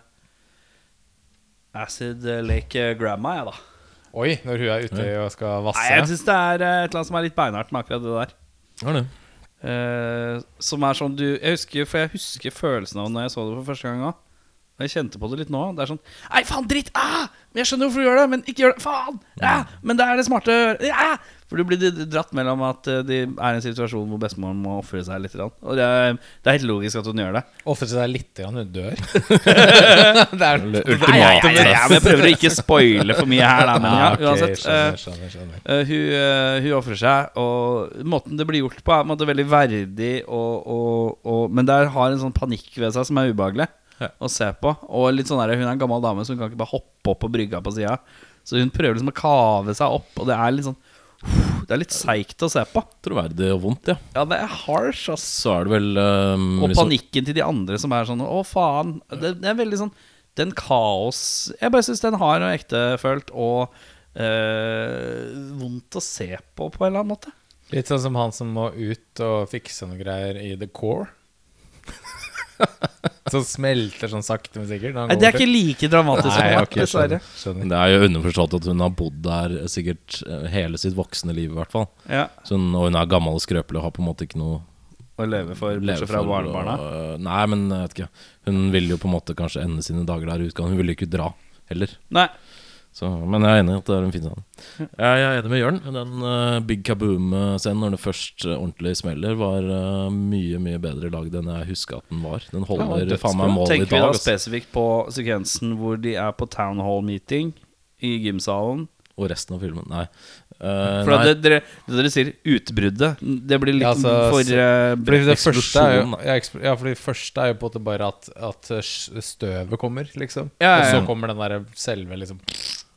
Acid Lake Grandma, jeg, da. Oi, når hun er ute og skal vasse. Nei, jeg syns det er eh, et eller annet som er litt beinhardt med akkurat det der. Ja, det? Uh, som er sånn du Jeg husker For jeg husker følelsen av det når jeg så det for første gang òg. Jeg kjente på det litt nå. Det er sånn Nei, faen, dritt! Ah! Jeg skjønner hvorfor du gjør det, men ikke gjør det! Faen! Ja! Men det er det smarte å gjøre. Ja! For du blir dratt mellom at eh, de er i en situasjon hvor bestemoren må ofre seg litt. Og det er, det er helt logisk at hun gjør det. Ofre seg litt grann hun dør. [laughs] det er Eller Nei, ja, ja, ja, jeg prøver å ikke spoile for mye her, da. Men ja, Ah, uansett. eh, skjønner, skjønner, skjønner. Eh, hun uh, hun ofrer seg, og måten det blir gjort på, er på en måte veldig verdig, og, og, og, men det har en sånn panikk ved seg som er ubehagelig Ja. å se på. Og litt sånn der, Hun er en gammel dame, så hun kan ikke bare hoppe opp på brygga på sida. Så hun prøver liksom å kave seg opp, og det er litt sånn Det er litt seigt å se på. Troverdig og vondt, ja. Ja, det er harsh, ass. Så er det vel um, Og hvis- panikken til de andre som er sånn Å, faen. Det, det er veldig sånn Den kaos Jeg bare syns den har noe ektefølt og eh, vondt å se på, på en eller annen måte. Litt sånn som han som må ut og fikse noe greier i The Core. [laughs] som smelter sånn sakte, men sikkert. Nei, det er ikke like dramatisk Nei, ok, dessverre. skjønner, skjønner. Det er jo underforstått at hun har bodd der sikkert eh, hele sitt voksne liv, i hvert fall. Ja, Så hun, og hun er gammel og skrøpelig og har på en måte ikke noe Å leve for, leve bortsett fra for, barnebarna. og, nei, men jeg vet ikke. Hun vil jo på en måte kanskje ende sine dager der ute. Hun vil jo ikke dra heller. Nei. Så, men jeg er enig i at det er en fin scene. Jeg er enig med Jørn. Den uh, Big Kaboom-scenen, når det først øh, ordentlig smeller, var uh, mye mye bedre lagd enn jeg huska at den var. Den holder ja, faen meg mål i dag. Tenker vi da spesifikt på sekvensen hvor de er på town hall meeting i gymsalen? Og resten av filmen. Nei. Uh, For nei. det, dere, det dere sier utbruddet, det blir litt Ja, altså, for uh, Fordi det første er jo, ja, fordi det første er jo på en måte bare at, at støvet kommer, liksom. Ja, ja, Og så kommer den derre selve, liksom,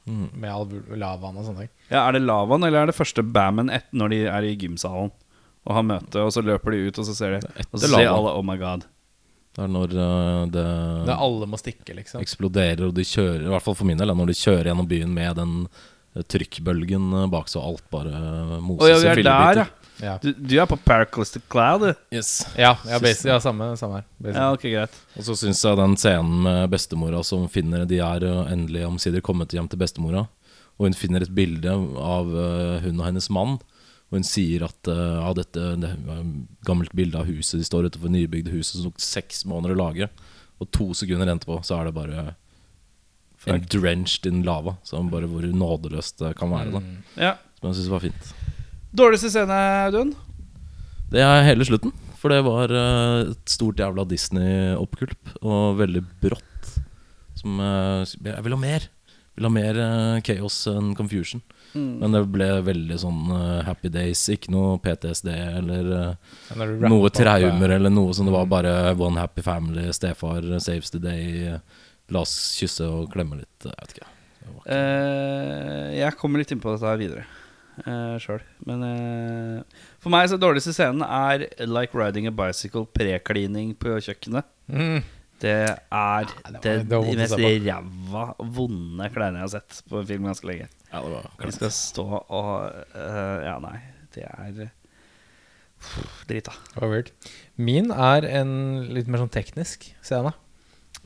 Mm. med all lavaen og sånne ting. Ja, Er det lavaen, eller er det første bammen et, når de er i gymsalen og har møte, og så løper de ut, og så ser de Og så ser alle Oh my god. Det er når øh, det Det er alle må stikke, liksom. eksploderer, og de kjører I hvert fall for min del, når de kjører gjennom byen med den eh, trykkbølgen eh, bak, så alt bare eh, moses oh, ja, vi i er der, ja. Ja, Du, du er på Paraclistic Cloud, du. Yes. ja, ja, ja samme, samme her. basically. Ja, ok, greit. Og så syns jeg den scenen med bestemora som finner De er eh, endelig omsider kommet hjem til bestemora. Og hun finner et bilde av eh, hun og hennes mann. Og hun sier at uh, ja, dette det var et gammelt bilde av huset. De står utenfor nybygde huset som tok seks måneder å lage. Og to sekunder etterpå så er det bare en drenched in lava. Så bare hvor nådeløst det kan være. da Ja. Som jeg syns var fint. Dårligste scene, Audun? Det er hele slutten. For det var eh, et stort jævla Disney-oppgulp. Og veldig brått. Som eh, Jeg vil ha mer. Vil ha mer eh, chaos enn confusion. Men det ble veldig sånn Happy Days. Ikke noe PTSD eller noe traumer eller noe som det var bare One happy family, stefar saves the day. La oss kysse og klemme litt. Jeg vet ikke. Eh, jeg kommer litt inn på dette her videre uh, sjøl. Men uh, for meg så dårligste scenen er Like Riding a Bicycle preklining på kjøkkenet. Mm. Det er det det, det å mest ræva, vonde klærne jeg har sett på en film ganske lenge. Ja, det var Vi skal stå og uh, Ja, nei. Det er Drit, da. Det var weird. Min er en litt mer sånn teknisk scene.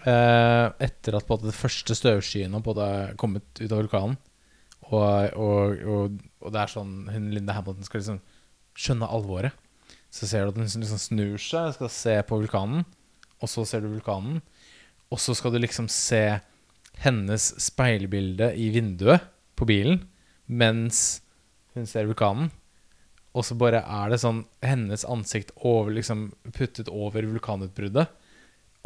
Uh, etter at på det første støvskyene på er kommet ut av vulkanen, og, og, og, og det er sånn hun Linda Hamilton skal liksom skjønne alvoret, så ser du at hun liksom snur seg, skal se på vulkanen, og så ser du vulkanen, og så skal du liksom se hennes speilbilde i vinduet på bilen mens hun ser vulkanen. Og så bare er det sånn hennes ansikt over, liksom, puttet over vulkanutbruddet.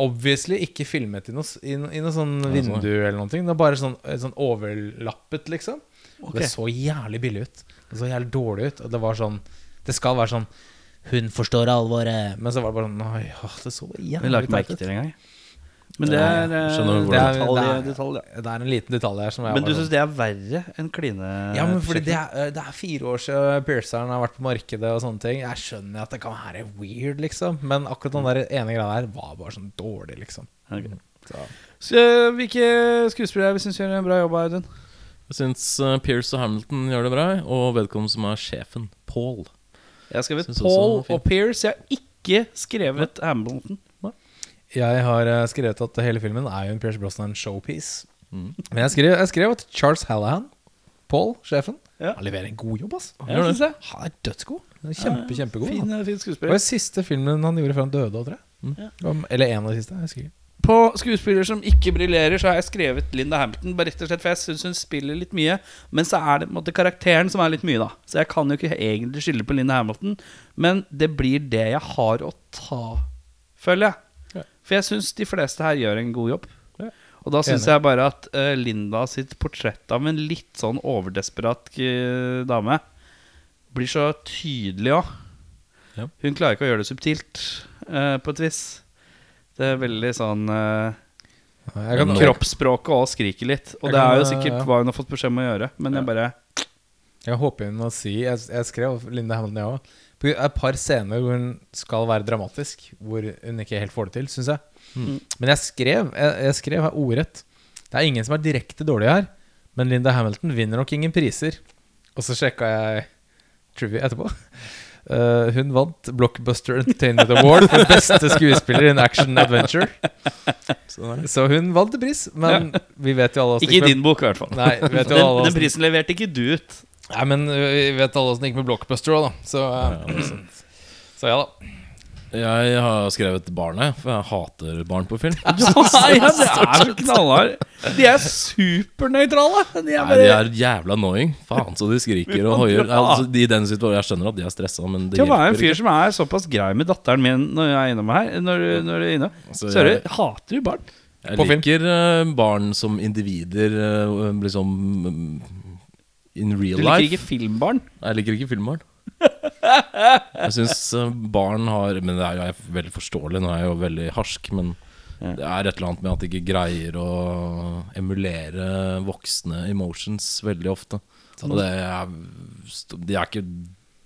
Obviously ikke filmet i noe, i i noe sånn sånn, vindu eller noe. Det er bare sånn, sånn overlappet, liksom. Og Ok. Det så jævlig billig ut. Det så jævlig dårlig ut. Og det var sånn Det skal være sånn Hun forstår alvoret. Men så var det bare sånn Oi, det så jævlig ikke merke teit ut. til det engang. Men det er, eh, det er det- er- detalj, ja. Det er en liten detalj her som jeg Men du sånn- syns det er verre enn kline... Ja, men fordi det er, eh, det er fire år siden Pierceren har vært på markedet og sånne ting. Jeg skjønner at det kan være weird, liksom. Men akkurat den der ene greia der var bare sånn dårlig, liksom. Okay. Så. Så, eh, hvilke skuespillere syns gjør en bra jobb, Audun? Jeg syns uh, Pierce og Hamilton gjør det bra, og vedkommende som er sjefen, Paul. Jeg har skrevet Paul og Pierce. Jeg har ikke skrevet Hamilton. Jeg har eh, skrevet at hele filmen er jo en Pierce Brosnan showpiece. Mm. Men jeg skrev, jeg skrev at Charles Hallahan, Paul, sjefen, Ja. han leverer en god jobb, ass. Ja, jeg. Han er dødsgod. Kjempe, ja, kjempe, kjempegod. Fin, fin skuespiller. Det var siste filmen han gjorde før han døde òg, tror jeg. Mm. Om- Eller en av de siste. Jeg husker ikke. På skuespiller som ikke briljerer, så har jeg skrevet Linda Hampton. Bare rett og slett For jeg syns hun spiller litt mye. Men så er det måte karakteren som er litt mye, da. Så jeg kan jo ikke egentlig skylde på Linda Hamilton. Men det blir det jeg har å ta, føler jeg. Ja. For jeg syns de fleste her gjør en god jobb. Ja. Og da syns jeg bare at uh, Linda sitt portrett av en litt sånn overdesperat uh, dame blir så tydelig òg. Ja. Hun klarer ikke å gjøre det subtilt, uh, på et vis. Det er veldig sånn uh, kan, Kroppsspråket òg skriker litt. Og det kan, er jo sikkert ja. hva hun har fått beskjed om å gjøre. Men jeg bare Jeg håper hun må si Jeg, jeg skrev Linda Hamilton, jeg òg. Et par scener hvor hun skal være dramatisk, hvor hun ikke helt får det til, syns jeg. Mm. Men jeg skrev jeg, jeg skrev her ordrett. Det er ingen som er direkte dårlig her, men Linda Hamilton vinner nok ingen priser. Og så sjekka jeg Trivia etterpå. Eh, hun vant Blockbuster Entertainment Award for beste skuespiller in action adventure. Så det det. Så hun vant en pris, men vi vet jo alle Ikke i din bok, i hvert fall. Nei, vi vet jo Den, alle den prisen leverte ikke du ut. Nei, men vi vet alle åssen det gikk med Blockbuster òg, da. Så, ø, så ja, da. Jeg har skrevet barnet, for jeg hater barn på film. Nei, [laughs] ja, det er så knallhard. De er supernøytrale. De er Nei, bare de er jævla annoying. Faen så de skriker og hoier. [laughs] Altså, I den situasjonen Jeg skjønner at de er stressa, men det Til å være en fyr ikke. som er såpass grei med datteren min når jeg er innom her, når, når du er inne, Altså, så jeg- hater du barn. Jeg På film. liker film. barn som individer, liksom in real life. Du liker life. ikke filmbarn. Jeg liker ikke filmbarn. Jeg syns barn har Men det er jo er veldig forståelig. Nå er jeg jo veldig harsk, men Ja. det er et eller annet med at de ikke greier å emulere voksne emotions veldig ofte. Og det er, de er ikke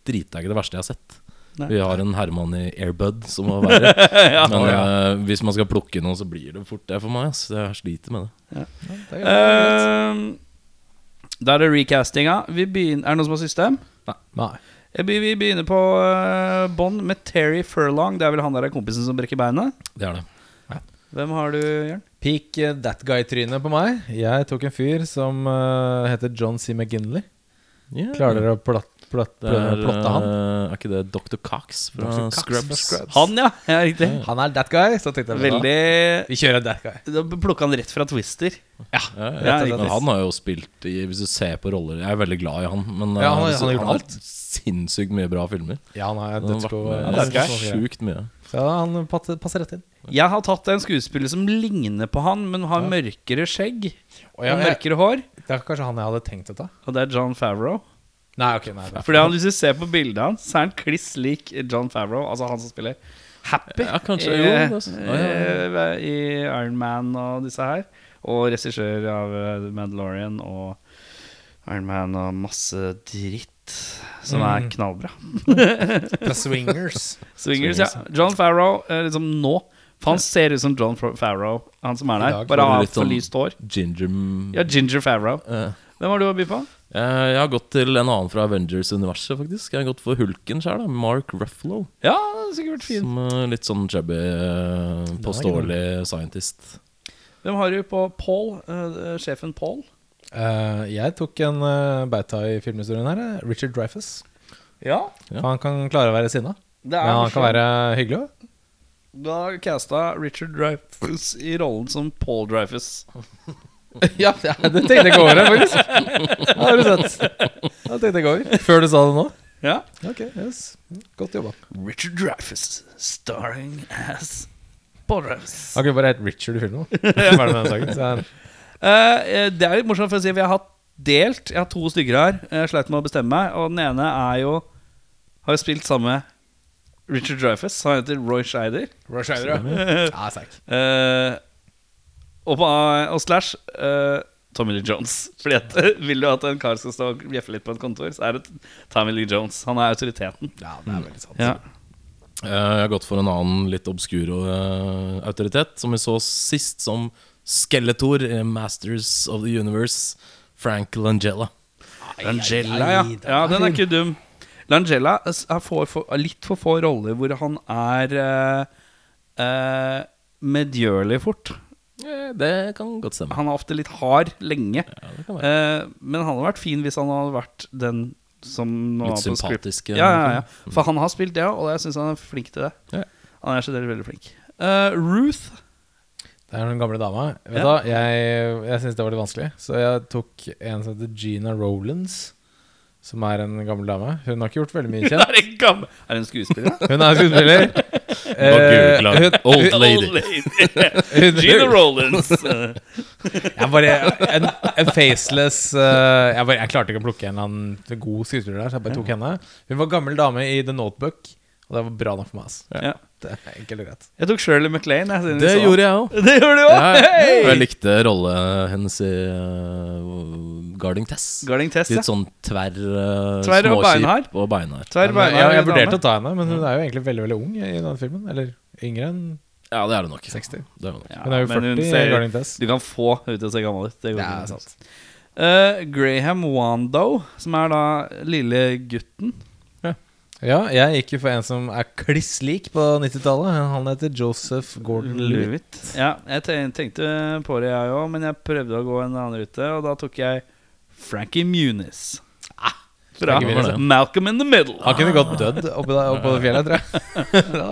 Drit er ikke det verste jeg har sett. Nei. Vi har en Herman i Airbud som var verre. [laughs] Men eh, hvis man skal plukke noe, så blir det fort det for meg. Så jeg sliter med det. Ehm, da er det recastinga. Vi begynner, er det noen som har system? Nei. Be- Vi begynner på bånn med Terry Furlong. Det er vel han der er kompisen som brekker beinet? Det er det. Hvem har du, Jørn? Peak eh, that guy-trynet på meg. Jeg tok en fyr som eh, heter John C. McGinley. Yeah. Klarer dere å platt, platt, er, plotte han? eh, er ikke det Dr. Cox fra Dr. Cox Scrubs? Scrubs. Han, ja. ja riktig. Han er that guy, så tenkte jeg Veldig Vi kjører that guy. Da plukka han rett fra Twister. Ja, Ja, ja, men han har jo spilt i Hvis du ser på roller Jeg er veldig glad i han, men Ja, han han, har- han har gjort alt. sinnssykt mye bra filmer. Ja, han har vært dødsgod. Ja, sjukt mye. Så han passer, rett inn. Jeg har tatt en skuespiller som ligner på han, men har mørkere skjegg Og jeg- og mørkere hår. Det er kanskje han jeg hadde tenkt å ta. Og det er John Favreau. Nei, ok, nei, nei. Fordi han, Hvis du ser på bildet hans, så er han kliss lik John Favreau. Altså han som spiller Happy Ja, kanskje, i, jo, det. Ja, ja, eh, i Iron Man og disse her. Og regissør av eh, The Mandalorian og Iron Man og masse dritt som er Mm. knallbra. [laughs] Fra Swingers. Swingers, ja. John Favreau eh, liksom nå. For han ser ut som John Farrow, han som er der. Bare har for sånn- lyst hår. Ginger Ja, Ginger Farrow. Eh, Hvem har du å by på? Jeg har gått til en annen fra Avengers-universet, faktisk. Jeg har gått for Hulken sjøl, Mark Ruffalo. Ja, sikkert fin. Som eh, litt sånn chubby, eh, påståelig scientist. Hvem har du på Paul? Uh, sjefen Paul? Uh, jeg tok en uh, beita i filmhistorien her. eh, Richard Dreyfus. Ja. Ja. Han kan klare å være sinna, Det men han kan være hyggelig òg. Da casta Richard Dreyfus i rollen som Paul Dreyfus. [laughs] ja, ja, det tenkte jeg ikke over, faktisk. [laughs] Har du sett. Det tenkte jeg ikke over [laughs] Før du sa det nå? Ja. Ok, yes Godt jobba. Richard Dreyfus starring as Paul Dreyfus. Han kunne bare hett Richard i filmen. Er det med den saken? Så er- Uh, det er litt morsomt, for å si vi har hatt delt Jeg har to stykker her. Jeg sleit med å bestemme meg. Og den ene er jo Har jo spilt sammen med Richard Dreyfus. Han heter Roy Scheider. Roy Scheider, ja. Ja, sterk. Eh, og, på, og slash eh, Tommy Lee Jones. [laughs] Fordi at Vil du at en kar skal stå og bjeffe litt på et kontor, så er det Tommy Lee Jones. Han er autoriteten. Ja, det er veldig sant. Ja. Eh, Jeg har gått for en annen litt obskur uh, autoritet, som vi så sist, som Skeletor i Masters of the Universe. Frank Langella. Langella, ja. ja. Den er ikke dum. Langella er for, for, litt for få roller hvor han er uh, medgjørlig fort. Eh, Det kan godt stemme. Han er ofte litt hard lenge. Ja. Eh, men han hadde vært fin hvis han hadde vært den som Litt sympatisk sympatiske. Ja, ja, ja. For han har spilt det òg, og jeg syns han er flink til det. Ja. Han er så veldig, flink. Eh, Ruth Det er den gamle dama. Vet Ja. Da, Jeg, jeg syns det var litt vanskelig, så jeg tok en som heter Gina Rowlands. Som er en gammel dame. Hun har ikke gjort veldig mye kjent. er en gammel Er hun en skuespiller? [laughs] Hun er skuespiller. [laughs] Bare hun, Old Old lady. [laughs] Gina Rollins. Eh, jeg bare En, en faceless uh, jeg, bare, jeg klarte ikke å plukke en eller annen god skuespiller der, så jeg bare tok henne. Hun var gammel dame i The Notebook, og det var bra nok for meg. ass. ja. [laughs] Det er enkelt og greit. Jeg tok Shirley MacLaine. Det gjorde jeg òg. [laughs] Det gjorde du òg! Jeg, jeg likte rollen hennes i uh, Guarding Tess. Guarding Test, ja. Litt sånn tverr, uh, Tverr og beinhard. og beinhard. Tverr Men, Ja, jeg, jeg vurderte å ta henne, men hun er jo egentlig veldig veldig ung i denne filmen. Eller yngre enn Ja, det er det nok. 60. Det er nok. Ja, Hun er jo 40 hun i ser- Tess Test. Du kan få henne til å se gammel ut. Det går Det er sant. Uh, Graham Wando, som er da lille gutten. Ja, jeg gikk jo for en som er kliss lik på 90-tallet. Han heter Joseph Gordon-Levitt. Ja, jeg tenkte på det, jeg òg, men jeg prøvde å gå en annen rute, og da tok jeg Frankie Muniz. Fra Muniz, ja. Malcolm in the Middle. Han kunne godt dødd oppe, der, oppe på det fjellet, tror jeg. [laughs]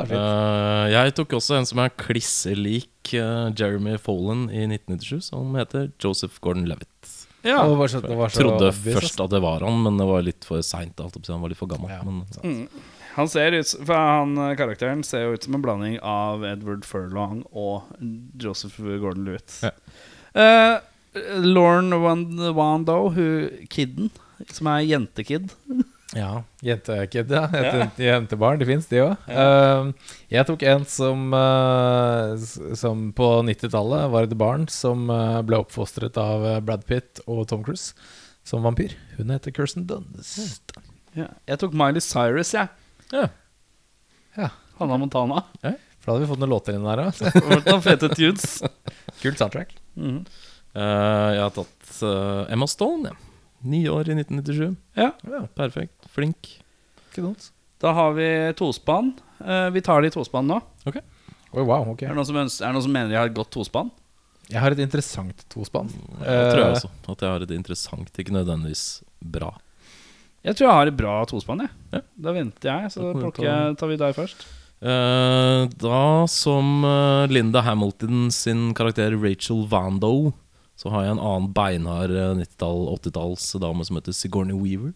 Uh, jeg tok også en som er kliss lik uh, Jeremy Folan i 1997, som heter Joseph Gordon-Levitt. Ja. Og det var så, det var så Trodde obvious, først at det var han, men det var litt for seint. Han var litt for gammel. Ja, Men, mm. Han ser ut For han, eh, Karakteren ser jo ut som en blanding av Edward Furlong og Joseph Gordon-Lewitt. Ja. Uh, Lauren Wando, hun kidden, som er jentekid. Ja, jentekid, ja. Et jentebarn, det fins, de òg. jeg tok en som, uh, som på 90-tallet var et barn som uh, ble oppfostret av eh, Brad Pitt og Tom Cruise som vampyr. Hun heter Kirsten Dunst. Ja. Jeg tok Miley Cyrus, jeg. ja. Ja, Hanna Montana. for da hadde vi fått noen låter inn der òg. [laughs] Fete tunes. [laughs] Kult soundtrack. Mm. Uh, jeg har tatt uh, Emma Stone, ja. Ni år i 1997. Ja. Ja, Perfekt. Flink. ikke dumt. Da har vi tospann. Eh, vi tar det i tospann nå. Oi, wow, ok. Er det noen som, ønsker, er det noen som mener de har et godt tospann? Jeg har et interessant tospann. Jeg tror jeg Eh, også at jeg har et interessant, ikke nødvendigvis bra. Jeg tror jeg har et bra tospann. jeg. Ja. Da venter jeg, så Da kan vi plukker ta- jeg, tar vi deg først. Eh, da som eh, Linda Hamilton sin karakter Rachel Vando, så har jeg en annen beinhard eh, 90-tall, 80-talls dame som heter Sigourney Weaver.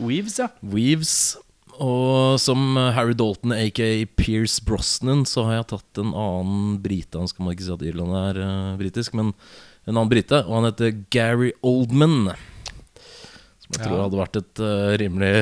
Weaves, ja. Weaves. Og som Harry Dalton, aka Pierce Brosnan, så har jeg tatt en annen brite. Han skal man ikke si at Irland er uh, britisk, men en annen brite. Og han heter Gary Oldman. Som jeg tror hadde vært et uh, rimelig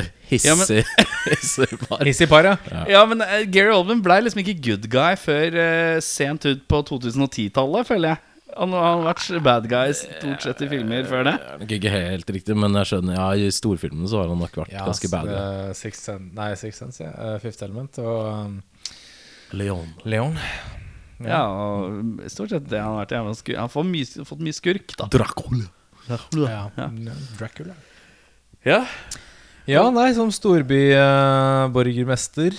Ja, [laughs] hissig par. Hissig par, ja. Ja, men uh, Gary Oldman ble liksom ikke good guy før sent ut på 2010-tallet, føler jeg. Han han har vært bad guy stort sett i filmer før det. Nok ikke helt riktig, men jeg skjønner Ja, i storfilmene så har han nok vært ja ganske bad. Ja. uh, Sixth Sense, nei, Sixth Sense, ja. Eh, Fifth Element og um, Leon. Leon. Ja, og stort sett det han har vært. Ja, Han har fått mye, fått mye skurk, da. Dracula. Ja. Ja. Dracula. Ja. Ja, nei, som storbyborgermester,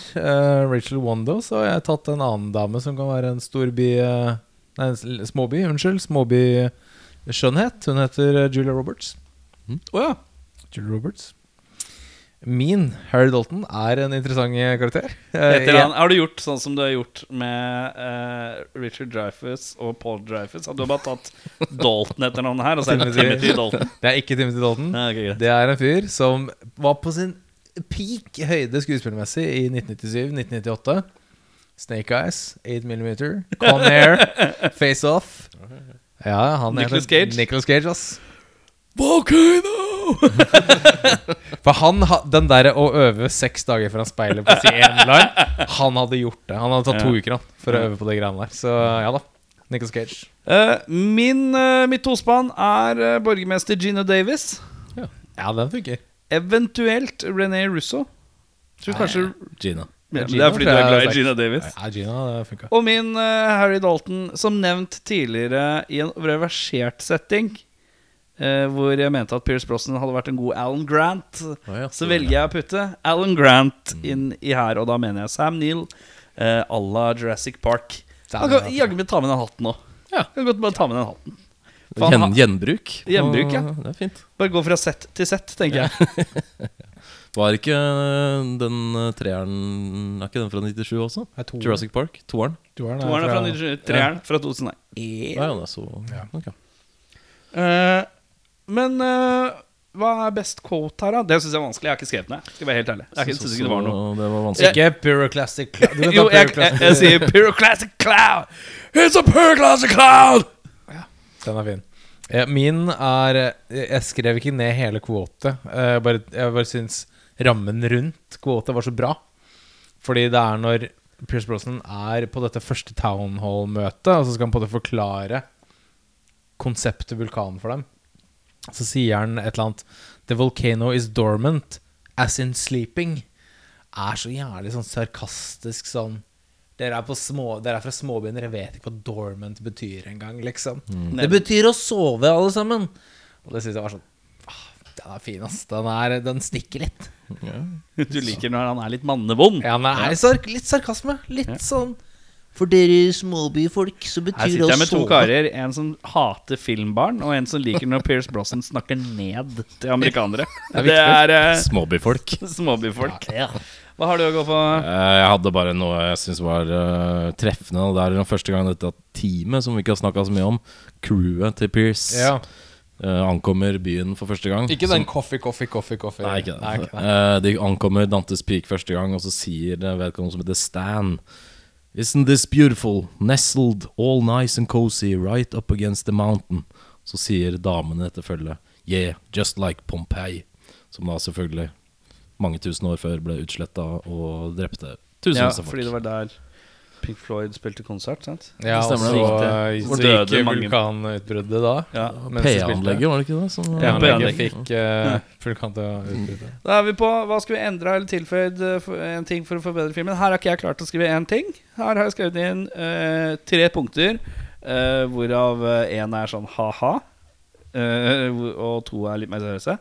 Rachel Wando, så har jeg tatt en annen dame som kan være en storby eh, Nei, småby, unnskyld. Småby-skjønnhet. Hun heter eh, Julia Roberts. Å ja. Julia Roberts. Min Harry Dalton er en interessant karakter. Eh, han, har du gjort sånn som du har gjort med eh, Richard Dreyfuss og Paul Dreyfuss? At du har bare tatt Dalton etter navnet her, og så er det Timothy. Timothy Dalton? [laughs] Det er ikke Timothy Dalton. Ja, okay. Det er en fyr som var på sin peak høyde skuespillermessig i 1997-1998. Snake Eyes, 8 mm, Con Air, [laughs] Face Off. Ja, han Nicolas Cage. Nicolas Cage, ass. Volcano! [laughs] For han, den der å øve seks dager foran speilet på sin si line, han hadde gjort det. Han hadde tatt to uker han, for å øve på de greiene der. Så ja da. Nicolas Cage. Uh, min, uh, mitt tospann er uh, borgermester Gina Davis. Ja, den funker. Eventuelt René Russo. Tror kanskje Gina. Ja, Det er fordi du er glad i. Gina Davis. Ja, Gina, det funka. Og min eh, Harry Dalton, som nevnt tidligere i en reversert setting, eh, hvor jeg mente at Pierce Brosnan hadde vært en god Alan Grant, ja, så velger jeg å putte Alan Grant inn i her, og da mener jeg Sam Neill eh, à la Jurassic Park. Han kan jaggu meg ta med den hatten nå. Ja. Kan godt bare ta med den hatten. Gjen, han, gjenbruk. Gjenbruk, ja. Det er fint. bare gå fra sett til sett, tenker jeg. [laughs] Var ikke øh, den øh, treeren Er ikke den fra 97 også? Jurassic Park? Toeren? Toeren er fra 97, treeren fra 2001. Ja, ja, det er så Ja. Okay. Uh, men uh, hva er best quote her, da? Det syns jeg er vanskelig. Jeg har ikke skrevet ned. Skal være helt ærlig Jeg Synes syns ikke det var noe. Det var vanskelig. Ikke Pyroclastic Cloud. Jo, jeg, jeg, Pyroclastic- jeg sier Pyroclastic Cloud. It's a Pyroclastic Cloud! Den er fin. Eh, Min er eh, Jeg skrev ikke ned hele kvotet. Eh, Jeg bare, jeg bare syns rammen rundt kvotet var så bra. Fordi det er når Pierce Brosnan er på dette første Town Hall-møtet, og så skal han på det forklare konseptet vulkan for dem. Så sier han et eller annet The volcano is dormant, as in sleeping. Er så jævlig sånn sarkastisk sånn dere er, på små, dere er fra småbyen, dere vet ikke hva dormant betyr engang, liksom. Det betyr å sove, alle sammen. Og det syns jeg var sånn Den er fin, ass. Den, er, den stikker litt. Du liker når han er litt mannevond. Ja, men er sark litt sarkasme. Litt sånn For dere småbyfolk så Her betyr det sitter jeg med to karer. En som hater filmbarn, og en som liker når Pierce Brosnan snakker ned til amerikanere. er [laughs] Det er uh, Småbyfolk. [laughs] småbyfolk. Hva har du å gå på? Eh, Jeg hadde bare noe jeg syns var uh, treffende. Og det er den første gang dette teamet, som vi ikke har snakka så mye om, crewet til Pierce, Ja. Eh, ankommer byen for første gang. Ikke den Som- coffee, coffee, coffee, coffee. Nei, ikke det. Nei, ikke den. Eh, de ankommer Dantes Peak første gang, og så sier vedkommende som heter Stan Isn't this beautiful? Nestled, all nice and cozy, right up against the mountain. Så sier damene etter følget Yeah, just like Pompeii. Som da selvfølgelig mange tusen år før ble utsletta og drepte Ja, tusenvis av fordi det var der Pink Floyd spilte konsert, sant? Ja, og Stemmer så, det. eh, så gikk vulkanutbruddet da. Ja. PA-anlegget, var det ikke det? Som, Ja, P-anlegget. fikk uh, vulkanutbruddet. Da er vi på hva skal vi endre eller tilføyd eh, en ting for å forbedre filmen. Her har ikke jeg klart å skrive én ting. Her har jeg skrevet inn uh, tre punkter, uh, hvorav én er sånn ha-ha, eh, og to er litt mer seriøse.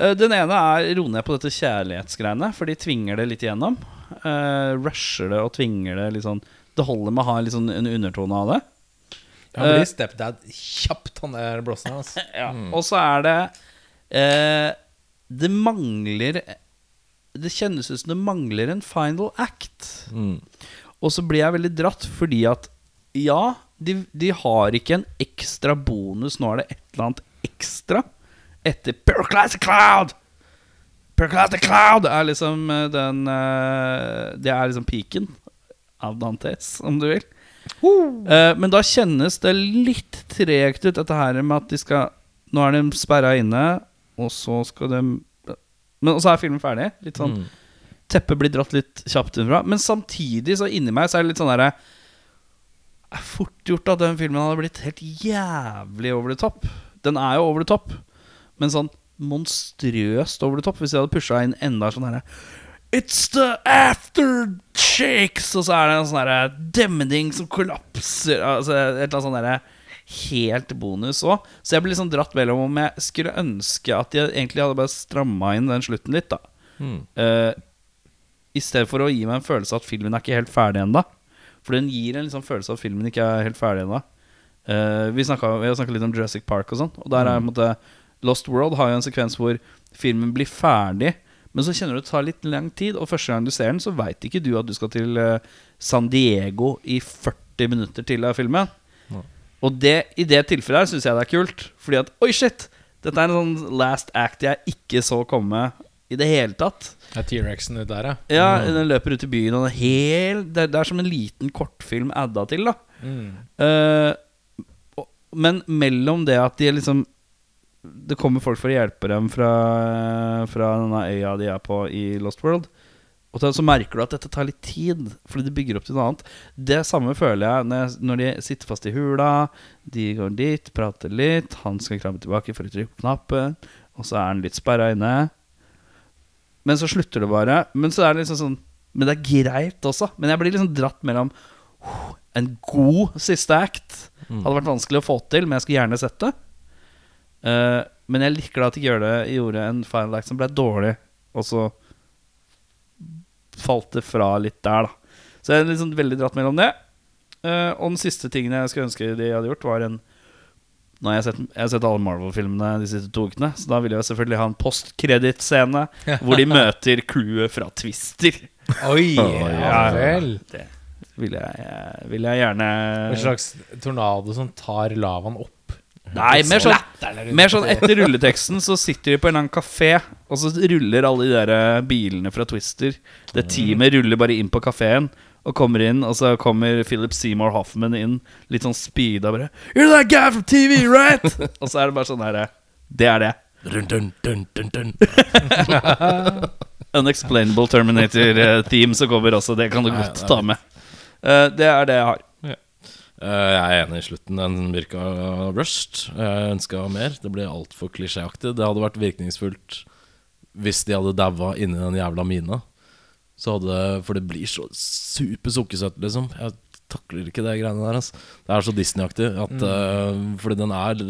Eh, den ene er ro ned på dette kjærlighetsgreiene, for de tvinger det litt igjennom. Eh, rusher det og tvinger det litt sånn Det holder med å ha sånn en undertone av det. Han blir stepdad kjapt, han der blåseren. Altså. [laughs] Ja. Og så er det uh, Det mangler Det kjennes ut som det mangler en final act. Mm. Og så blir jeg veldig dratt fordi at ja, de, de har ikke en ekstra bonus. Nå er det et eller annet ekstra etter Pure Classic Cloud. Pyroclastic Cloud er liksom eh, den eh, Det er liksom piken av Dantes, om du vil. Uh. men da kjennes det litt tregt ut, dette her med at de skal Nå er de sperra inne, og så skal de Men så er filmen ferdig. Litt sånn Mm. Teppet blir dratt litt kjapt innfra Men samtidig, så inni meg, så er det litt sånn derre er fort gjort at den filmen hadde blitt helt jævlig over the top. Den er jo over the top, men sånn monstrøst over the top. Hvis jeg hadde pusha inn enda sånn herre It's the aftershakes! Og så er det en sånn demning som kollapser. Altså et eller annet sånn derre helt bonus òg. Så jeg blir litt sånn dratt mellom om jeg skulle ønske at de egentlig hadde bare stramma inn den slutten litt, da. Mm. Uh, I stedet for å gi meg en følelse at filmen er ikke helt ferdig ennå. For den gir en liksom følelse av at filmen ikke er helt ferdig ennå. Uh, vi, snakket, vi har snakka litt om Jurassic Park og sånn. Og der er mm. måte Lost World har jo en sekvens hvor filmen blir ferdig. Men så kjenner du det tar litt lang tid, og første gang du ser den, så veit ikke du at du skal til eh, San Diego i 40 minutter til av filmen. Og det, i det tilfellet her syns jeg det er kult. Fordi at oi, shit! Dette er en sånn last act jeg ikke så komme i det hele tatt. Det er T-rexen ut der, ja. Ja, Den løper ut i byen, og hel, det, er, det er som en liten kortfilm adda til. da Eh, og- Men mellom det at de liksom Det kommer folk for å hjelpe dem fra, fra denne øya de er på i Lost World. Og så merker du at dette tar litt tid, fordi det bygger opp til noe annet. Det samme føler jeg når, jeg, når de sitter fast i hula. De går dit, prater litt. Han skal krabbe tilbake for å trykke på knappen. Og så er han litt sperra inne. Men så slutter det bare. Men så er det liksom sånn Men det er greit også. Men jeg blir liksom dratt mellom oh, en god siste act. Hadde vært vanskelig å få til, men jeg skulle gjerne sett det. Eh, men jeg er litt glad at de gjør det, gjorde en final act som ble dårlig, og så falt det fra litt der, da. Så jeg er liksom veldig dratt mellom det. Uh, og den siste tingen jeg skulle ønske de hadde gjort, var en Nå har jeg sett, jeg har sett alle Marvel-filmene de siste to ukene, så da vil jeg selvfølgelig ha en postkreditt-scene [laughs] hvor de møter crewet fra Twister. Oi, [laughs] ja ja. vel. Det vil jeg, vil jeg gjerne En slags tornado som tar lavaen opp. Nei, mer sånn, mer sånn etter rulleteksten så sitter de på en eller annen kafé, og så ruller alle de der eh, bilene fra Twister. Det teamet ruller bare inn på kafeen og kommer inn, og så kommer Philip Seymour Hoffman inn, litt sånn speeda bare You're that guy from TV, right? [laughs] og så er det bare sånn herre Det er det. Dun, dun, dun, dun, dun. [laughs] Unexplainable Terminator-theme som kommer også. Det kan du godt ta med. Uh, det er det jeg har. Eh, Jeg er enig i slutten. Den virka rushed. Jeg ønska mer. Det ble altfor klisjéaktig. Det hadde vært virkningsfullt hvis de hadde daua inni den jævla mina. Så hadde, for det blir så super sukkersøtt, liksom. Jeg takler ikke det greiene der. Altså. Det er så Disney-aktig. Mm. Uh, fordi den er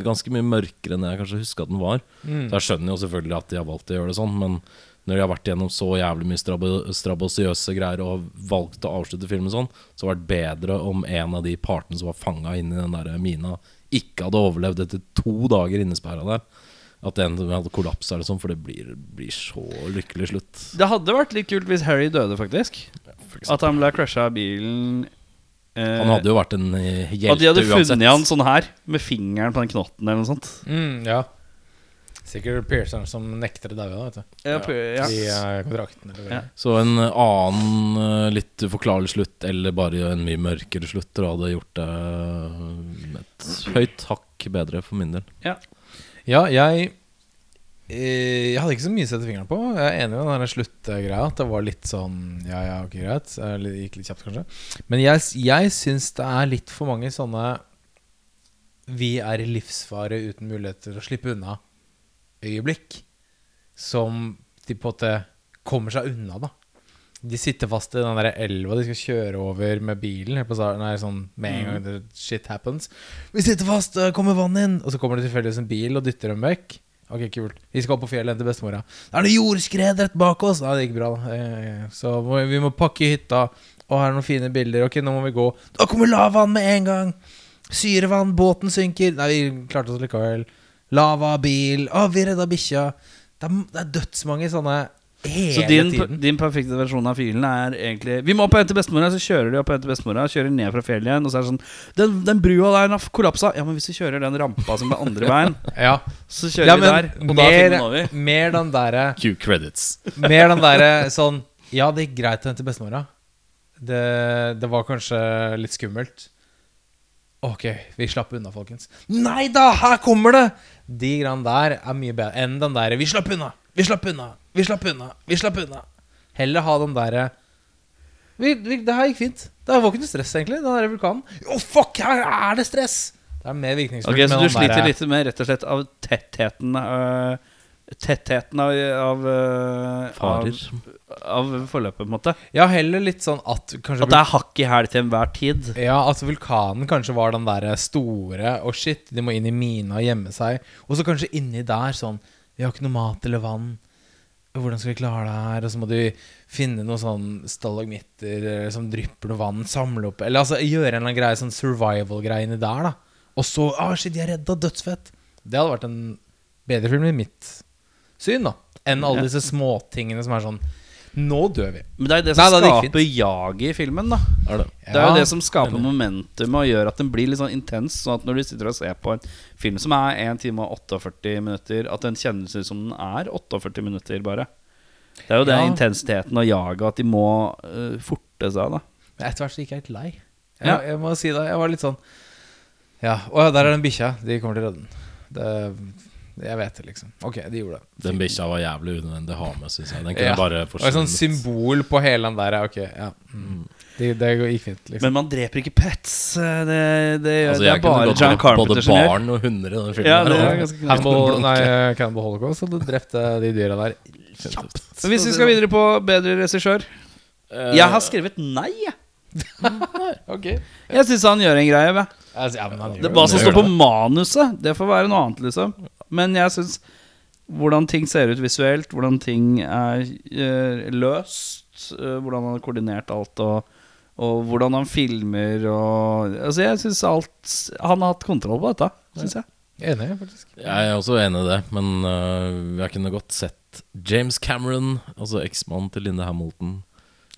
ganske mye mørkere enn jeg kanskje huska at den var. Så jeg skjønner jo selvfølgelig at de har valgt å gjøre det sånn, men når de har vært gjennom så jævlig mye strabasiøse greier og valgt å avslutte filmen sånn, så hadde det vært bedre om en av de partene som var fanga inni den der mina, ikke hadde overlevd etter to dager innesperra der. At en hadde kollapsa eller sånn, for det blir, blir så lykkelig slutt. Det hadde vært litt kult hvis Harry døde, faktisk. Ja. At han ble crusha av bilen. eh, Han hadde jo vært en eh, At de hjelte hadde uansett. funnet han sånn her, med fingeren på den knotten eller noe sånt. Mm, ja. Sikkert Pearson som nekter å daue, da, vet du. Ja, ja. I eh, kontrakten. Eller Ja. Så en eh, annen eh, litt uforklarlig slutt, eller bare en mye mørkere slutt, da hadde gjort det et høyt hakk bedre for min del. Ja, jeg eh, Jeg hadde ikke så mye å sette fingeren på. Jeg er enig med den sluttgreia. At det var litt sånn Ja, ja, ok, greit. Det Gikk litt kjapt, kanskje. Men jeg, jeg syns det er litt for mange sånne Vi er i livsfare uten mulighet til å slippe unna øyeblikk. Som de på en måte kommer seg unna, da. De sitter fast i den der elva de skal kjøre over med bilen. Nei, sånn, med en gang det shit happens. Vi sitter fast, kommer vann inn! Og så kommer det tilfeldigvis en bil og dytter dem vekk. Ok, kult. Vi skal opp på fjellet til bestemora. Det er noe jordskred rett bak oss! Nei, det gikk bra, da. Eh, Så vi må pakke hytta. Og her er noen fine bilder. Ok, nå må vi gå. Da kommer lavaen med en gang! Syrevann, båten synker. Nei, vi klarte oss likevel. Lava, bil. Å, vi redda bikkja. Det er, det er dødsmange sånne hele Så din, tiden. din perfekte versjon av filen er egentlig Vi må opp og hente bestemora, så kjører de opp og henter bestemora. Kjører ned fra fjellet igjen, og så er det sånn Den, den brua der den har kollapsa. Ja, men hvis vi kjører den rampa som er andre veien, [laughs] Ja, så kjører ja vi der. Og da er mer, filmen over. mer den derre Q credits. [laughs] Mer den derre sånn Ja, det gikk greit å hente bestemora. Det, det var kanskje litt skummelt. Ok, vi slapp unna, folkens. Nei da, her kommer det! De greiene der er mye bedre enn den derre Vi slapp unna, vi slapp unna, vi slapp unna, vi slapp unna. Heller ha den derre vi, vi, Det her gikk fint. Det var ikke noe stress, egentlig. Den der vulkanen. Å, fuck, her er det stress! Det er mer virkningsfullt. Ok, Så med du den sliter der, litt med rett og slett av tettheten øh, Tettheten av, av, øh, Farer. av, av forløpet, på en måte. Ja, heller litt sånn at At det er hakk i hæl til enhver tid. Ja, at vulkanen kanskje var den der store Å shit, de må inn i mina og gjemme seg Og så kanskje inni der sånn Vi har ikke noe mat eller vann Hvordan skal vi klare det her? Og så må du finne noen sånn stalagmitter eller Som drypper noe vann, samle opp Eller altså gjøre en eller annen greie Sånn survival-greie inni der da Og så, ah shit, de er redda, dødsfett Det hadde vært en bedre film i mitt syn da Enn alle disse småtingene som er sånn Nå dør vi Men det er jo det som Nei, det skaper jaget i filmen. da Er det? Det er jo Ja, det som skaper momentum og gjør at den blir litt sånn intens. Sånn at når du sitter og ser på en film som er 1 time og 48 minutter, at den kjennes ut som den er 48 minutter, bare. Det er jo det Ja. intensiteten og jaget, at de må uh, forte seg, da. Men etter hvert så gikk jeg helt lei. Jeg, Ja. jeg må si det. Jeg var litt sånn Ja, å ja, der er den bikkja. De kommer til å redde den. Det, jeg vet det, liksom. Ok, de gjorde det. Den bikkja var jævlig unødvendig å ha med, syns jeg. Den kunne Ja. bare Det var et sånt symbol på hele den der. Ok, ja. Mm. Det, det gikk fint, liksom. Men man dreper ikke pets. øh, Det, det, Altså, det er bare John Carpenter både som gjør. barn og hunder i den filmen. Ja, det er ganske Cannibal, nei, Cannibal Holocaust hadde drept eh, de dyra der. Men hvis vi skal videre på bedre regissør uh, Jeg har skrevet nei, jeg. [laughs] Ok Jeg syns han gjør en greie. Altså, ja, men han gjør Hva som står på manuset, det får være noe annet, liksom. Men jeg syns hvordan ting ser ut visuelt, hvordan ting er eh, løst, eh, hvordan han har koordinert alt, og, og hvordan han filmer og Altså, jeg syns alt Han har hatt kontroll på dette, syns jeg. Enig, faktisk. Jeg er også enig i det, men øh, jeg kunne godt sett James Cameron, altså eksmannen til Linda Hamilton,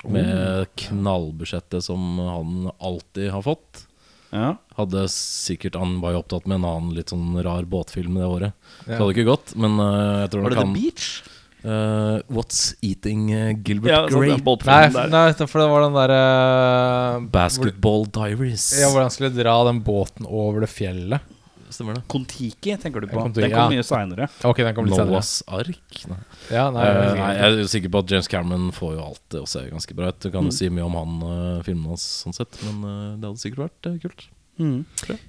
med knallbudsjettet som han alltid har fått. Ja. Hadde sikkert Han var jo opptatt med en annen litt sånn rar båtfilm det året. Så Ja. det hadde ikke gått, men uh, jeg tror Var det kan, The Beach? Uh, What's Eating øh, Gilbert Ja, sånn, Grape? Nei, nei, for det var den derre Basketball Diaries. Ja, hvor han skulle dra den båten over det fjellet. Stemmer det? Kon-Tiki tenker du på. Kon-Tiki, Den kom ja. mye seinere. Ok, den kom litt. Noahs ark? Nei. Ja, nei, uh, nei, jeg er sikker på at James Cameron får jo alt det å se ganske bra ut. Du Mm. kan jo si mye om han uh, filmen hans, sånn sett, men uh, det hadde sikkert vært uh, kult. Mm.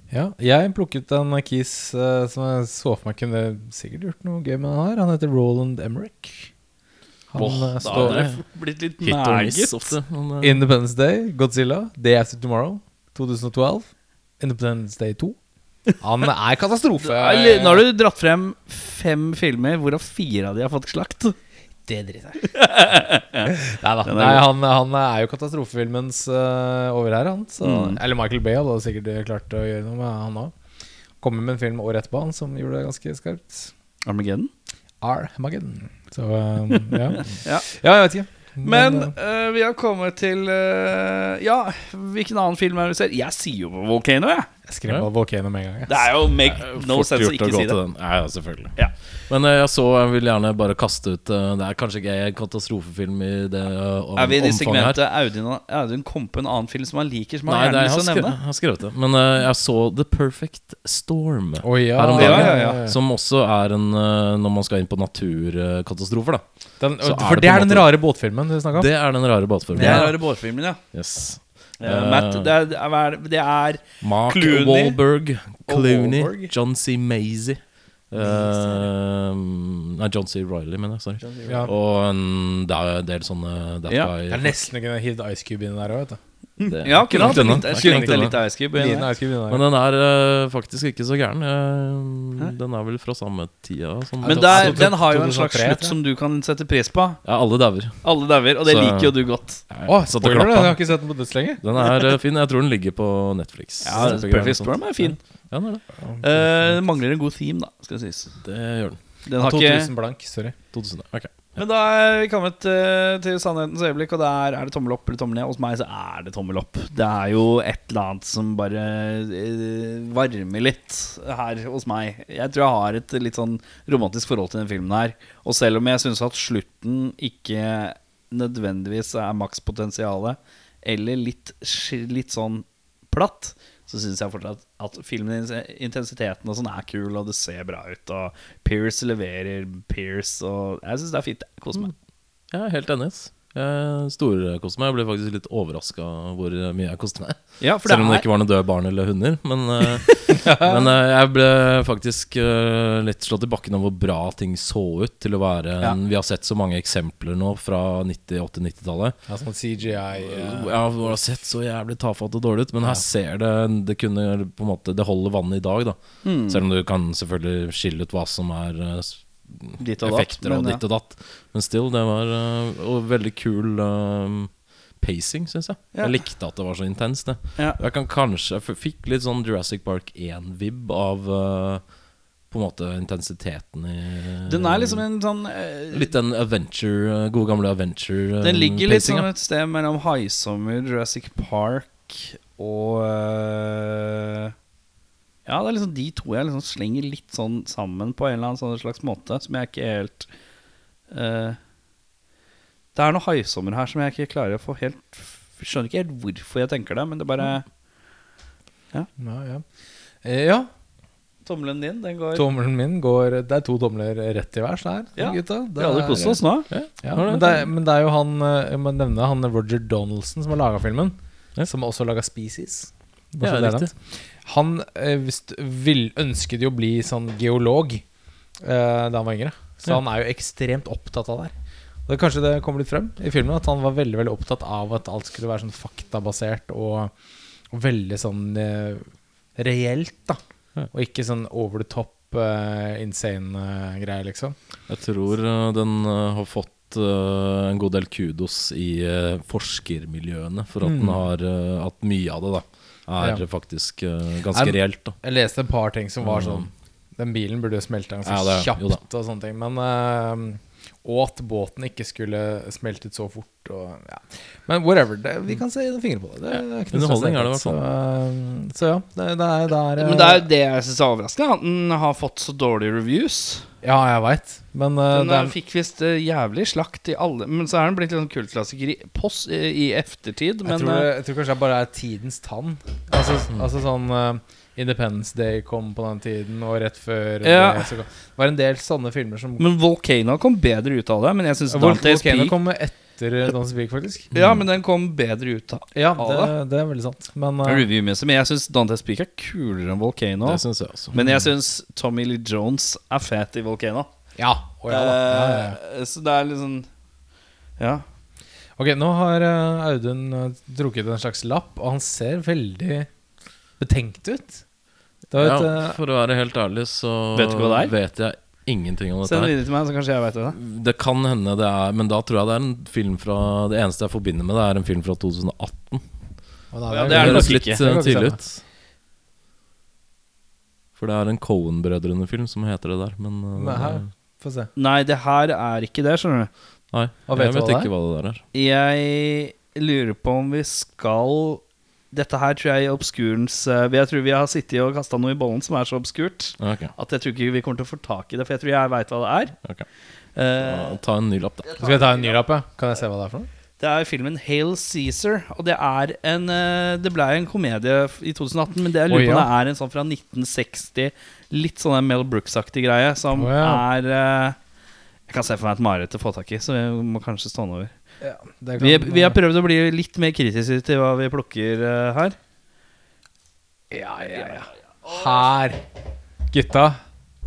Ja, jeg plukket en kis uh, som jeg så for meg kunne sikkert gjort noe gøy med den her. Han heter Roland Emmerich. Han Åh, eh, da står er blitt litt miss ofte. Men, uh. Independence Day, Godzilla, Day After Tomorrow, 2012. Independence Day 2. Han er katastrofe. Nå har du dratt frem fem filmer, hvorav fire av de har fått slakt. Det driter jeg i. [laughs] Neida. Den er Nei, han, han er jo katastrofefilmens uh, overherre, han. Så, Mm. Eller Michael Bay hadde sikkert klart å gjøre noe med han òg. Kommer med en film året etterpå han som gjorde det ganske skarpt. Armageddon. Armageddon. Så um, [laughs] ja. Ja. ja, jeg vet ikke. Men uh, øh, vi har kommet til uh, Ja, hvilken annen film er det vi ser? Jeg sier jo Volcano, jeg. Jeg skrev av Volcano med en gang. Yes. Det er jo make no sense å ikke gå si til det. den. Ja, ja, selvfølgelig. Ja. Men uh, jeg så Jeg vil gjerne bare kaste ut uh, Det er kanskje ikke en katastrofefilm i det uh, om, Er vi i det segmentet Audun, Audun kom på en annen film som han liker, som han gjerne å skrevet, nevne? jeg har skrevet det. Men jeg så The Perfect Storm. oh, ja, Her om dagen. ja, Ja, ja. Som også er en Når man skal inn på naturkatastrofer, da. Den, Så er for det det er den rare båtfilmen du snakka om? Det er den rare båtfilmen. Det er rare båtfilmen, ja. Yes. Eh, Matt, det er, det er Mark Clooney. Wahlberg, Clooney, John C. Maisie. Eh, nei, John C. Riley, mener jeg. Sorry. Ja. Og en, det er en del sånne That Ja, Guy Jeg er nesten kunne hivd Ice Cube inn der òg, vet du. Det Ja, kunne hatt litt, Det unna. litt Ice Cube. Men den er uh, faktisk ikke så gæren. Uh, den er vel fra samme tida. Sånn. Men der, den har jo en slags slutt som du kan sette pris på. ja, alle dauer. Alle dauer, og det Så- liker jo du godt. Å, Satt spoiler. Jeg har ikke sett den på dødslenge. Den er uh, fin. Jeg tror den ligger på Netflix. Ja, Perfect Storm er fin. Ja, den er det. Eh, det mangler en god theme, da, skal det sies. Det gjør den. Den har ikke 2000 blank, sorry. 2000, ok Men da er vi kommet eh, til sannhetens øyeblikk, og der er det tommel opp eller tommel ned. Hos meg så er det tommel opp. Det er jo et eller annet som bare eh, varmer litt her hos meg. Jeg tror jeg har et litt sånn romantisk forhold til den filmen her. Og selv om jeg syns at slutten ikke nødvendigvis er makspotensialet, eller litt, sk- litt sånn platt, så syns jeg fortsatt at filmen intensiteten og sånn er kul, og det ser bra ut. Og Pierce leverer Pierce, og jeg syns det er fint. Jeg koser meg. Jeg er helt enig. Jeg storkoste meg. Jeg ble faktisk litt overraska hvor mye jeg koste meg. Ja, Selv om det ikke var noen døde barn eller hunder. Men, [laughs] eh, men eh, jeg ble faktisk eh, litt slått i bakken av hvor bra ting så ut til å være Ja. Vi har sett så mange eksempler nå fra 90-80-90-tallet. Ja, sånn CGI uh... Ja, hvor det har sett så jævlig tafatt og dårlig ut. Men her ser det Det kunne på en måte Det holder vann i dag, da. Mm. Selv om du kan selvfølgelig skille ut hva som er Ditt og effekter og men og ditt og datt. Men still, det var uh, veldig kul uh, pacing, syns jeg. Ja. Jeg likte at det var så intenst. Ja. Jeg kan kanskje Jeg fikk litt sånn Jurassic Park 1-vib av uh, på en måte intensiteten i Den er liksom en sånn uh, Litt den adventure, uh, gode gamle adventure uh, Den ligger litt sånn som et sted mellom Haisommer, Jurassic Park og Ja, det er liksom de to jeg liksom slenger litt sånn sammen på en eller annen sånn slags måte, som jeg ikke helt uh, Det er noe Haisommer her som jeg ikke klarer å få helt Skjønner ikke helt hvorfor jeg tenker det, men det bare Ja, ja. Eh, ja. Tommelen din, den går Tommelen min går Det er to tomler rett i værs der, Ja. gutta. Det Vi hadde kost oss nå. Ja, men, det er, men det er jo han eh, Jeg må nevne han Roger Donaldson som har laga filmen. Ja. Som også laga Species. Ja, Bare det er riktig. Han eh, visst vil, ønsket jo å bli sånn geolog eh, da han var yngre. Så Ja. han er jo ekstremt opptatt av det her. Og det, kanskje det kommer litt frem i filmen at han var veldig veldig opptatt av at alt skulle være sånn faktabasert og, og veldig sånn eh, reelt, da. Ja. Og ikke sånn over the top, eh, insane eh, greier, liksom. Jeg tror eh, den uh, har fått en god del kudos i forskermiljøene for at Mm. den har hatt mye av det da er Ja. faktisk eh, ganske jeg, reelt. da Jeg leste et par ting som var Mm. sånn Den bilen burde jo smelte ganske Ja, det- jo kjapt og sånne ting. Men eh, Og at båten ikke skulle smeltet så fort. Og, ja. Men whatever. Det, vi kan se en finger på det. det er ikke Underholdning er det i hvert så, eh, så ja, det, det er, det er Men det er det jeg syns er overraskende, at den har fått så dårlige reviews. Ja, jeg veit. Men uh, Den det eh, er, fikk visst uh, jævlig slakt i alle Men så er den blitt en sånn kultklassiker i, post, i, i eftertid. jeg, Men tror, eh, jeg tror kanskje det bare er tidens tann. Altså, altså sånn eh, Independence Day kom på den tiden, og rett før Ja. det, kom, Det var en del sånne filmer som men Volcano kom bedre ut av det. Men jeg syns Dante's Volcano Peak kom etter Dantes Peak, faktisk. Ja, men den kom bedre ut av Ja, det. det, det er veldig sant. Men uh. Men jeg syns Dante's Peak er kulere enn Volcano. Det synes jeg også. Men jeg syns Tommy Lee Jones er fet i Volcano. Ja, å ja, da. ja, ja, ja. Eh, Så det er sånn Ja. Ok, nå har eh, Audun trukket en slags lapp, og han ser veldig betenkt ut. Det var Ja, eh, for å være helt ærlig så Vet du hva det er? vet jeg ingenting om dette. Send det videre til meg, så kanskje jeg vet det. Det kan hende det er Men da tror jeg det er en film fra Det eneste jeg forbinder med det, er en film fra 2018. å, nei, Ja, Det det er det nok litt ikke. eh, Det tidlig ut. For det er en Cohen-brødrene-film som heter det der. Men, Nei, her, få se. Nei, det her er ikke det, skjønner du. Nei, vet jeg vet hva ikke hva det der er. Jeg lurer på om vi skal Dette her tror jeg er obskurens eh, Jeg tror vi har sittet og kasta noe i bollen som er så obskurt okay. at jeg tror ikke vi kommer til å få tak i det. For jeg tror jeg veit hva det er. Okay. Uh, Ta en ny lapp, da. Skal vi ta en ny lapp, ja? Kan jeg se hva det er for noe? det er filmen Hail Cæsar, og det er en eh, Det ble en komedie i 2018, men det jeg lurer på om ja. det er en sånn fra 1960, litt sånn en Mel Brooks-aktig greie, som oh, ja. er Jeg kan se for meg et mareritt å få tak i, så vi må kanskje stå over. Ja, det Vi, kan- vi har prøvd å bli litt mer kritiske til hva vi plukker uh, her. Ja, ja, ja. Her, gutta.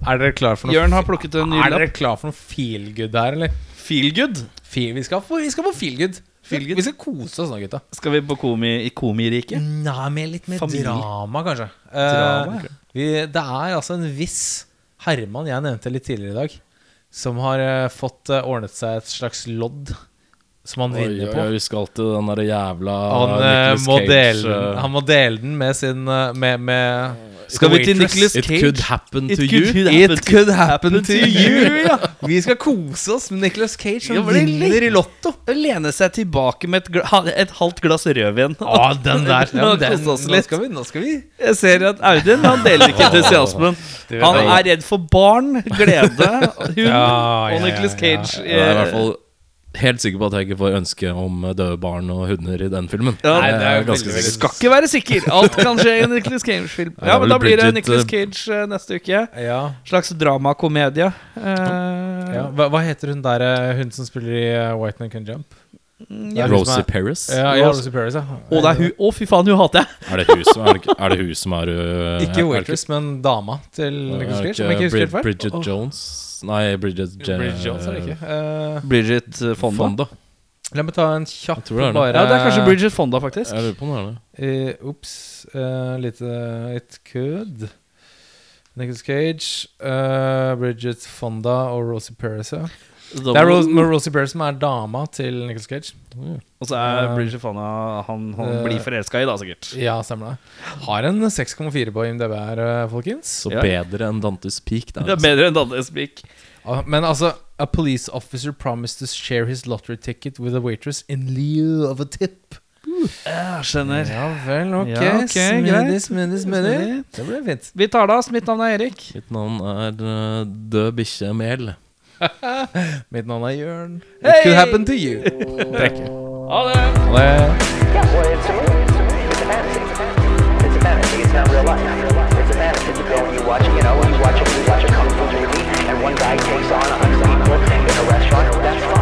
Er dere klar for noe Jørn har plukket en ny Er dere klar for noe feel good her, eller? Feel good. Feel, vi, skal på, vi skal på, feel good. Feel good. Vi skal kose oss nå, gutta. Skal vi på komi, i komiriket? Nei, med litt mer Familie. drama, kanskje. Drama, uh, vi, det er altså en viss Herman jeg nevnte litt tidligere i dag, som har uh, fått eh, ordnet seg et slags lodd som han vinner på. Jeg vi skal til den der jævla Han, eh, Nicolas må Cage, den, eh, han må dele den med sin eh, Med, med Skal vi til Nicholas Cage? It could happen to you. It could happen to you! ja. [laughs] Vi skal kose oss med Nicolas Cage som Ja, er vinner i Lotto. Lene seg tilbake med et, et halvt glass rødvin. Ah, den der. [laughs] Ja, den, nå skal vi, nå skal vi Jeg ser at Audun han deler ikke entusiasmen. Han er redd for barn, glede, [laughs] hund og Nicholas Cage. Det er i hvert fall helt sikker på at jeg ikke får ønske om døde barn og hunder i den filmen. Ja, Nei, det er jo ganske sikkert. Skal ikke være sikker. Alt kan skje i en Nicolas Cage-film. Ja, Ja, men Da blir det Nicholas Nicolas eh, Cage eh, neste uke. Ja, Slags dramakomedie. Eh, ja. Hva, hva heter hun der Hun som spiller i White Man Can Jump? Som Rosie Paris? Ja, ja Rosie Paris, ja. Å, det er hun. Å, fy faen, hun hater jeg! Er det hun som er, det, er, det hun som er uh, Ikke Waitress, men dama til Nicholas Cage. Bridget. Jones? Nei, Bridget, Je- Bridget Jones er det ikke. Eh, Bridget eh, Fonda. Fonda. la meg ta en kjapp Jeg tror det er det. bare Ja, det er kanskje Bridget Fonda, faktisk. Jeg lurer på om det er det. Eh, Ops. eh, lite et kødd. Nicholas Cage, eh, Bridget Fonda og Rosie Paris. Ja. Det er Rose, Rosie Bear som er dama til Nicolas Cage. Og så er Bridget Fonda Han, han uh, blir forelska i, da, sikkert. Ja, stemmer det. Har en 6,4 på IMDb her, eh, folkens. Så Ja. bedre enn Dantes Peak. Der, Det er bedre enn Dantes Peak. Ah, Men altså A police officer promised to share his lottery ticket with a waitress in lieu of a tip. Jeg skjønner. Ja vel, ok. Ja, okay smidig, smidig, smidig. Det ble fint. Vi tar det, ass. Mitt navn er Erik. Mitt navn er uh, Død bikkje Mel. Mitt navn er Jørn. It could happen to you. Thank Ha det. Ha det. Yeah, well, it's a movie. It's a fantasy. It's a fantasy. It's not real life. It's a fantasy. It's a film you watch. You know, you watch you watch a kung fu movie, and one guy takes on a hundred people in a restaurant. That's fine.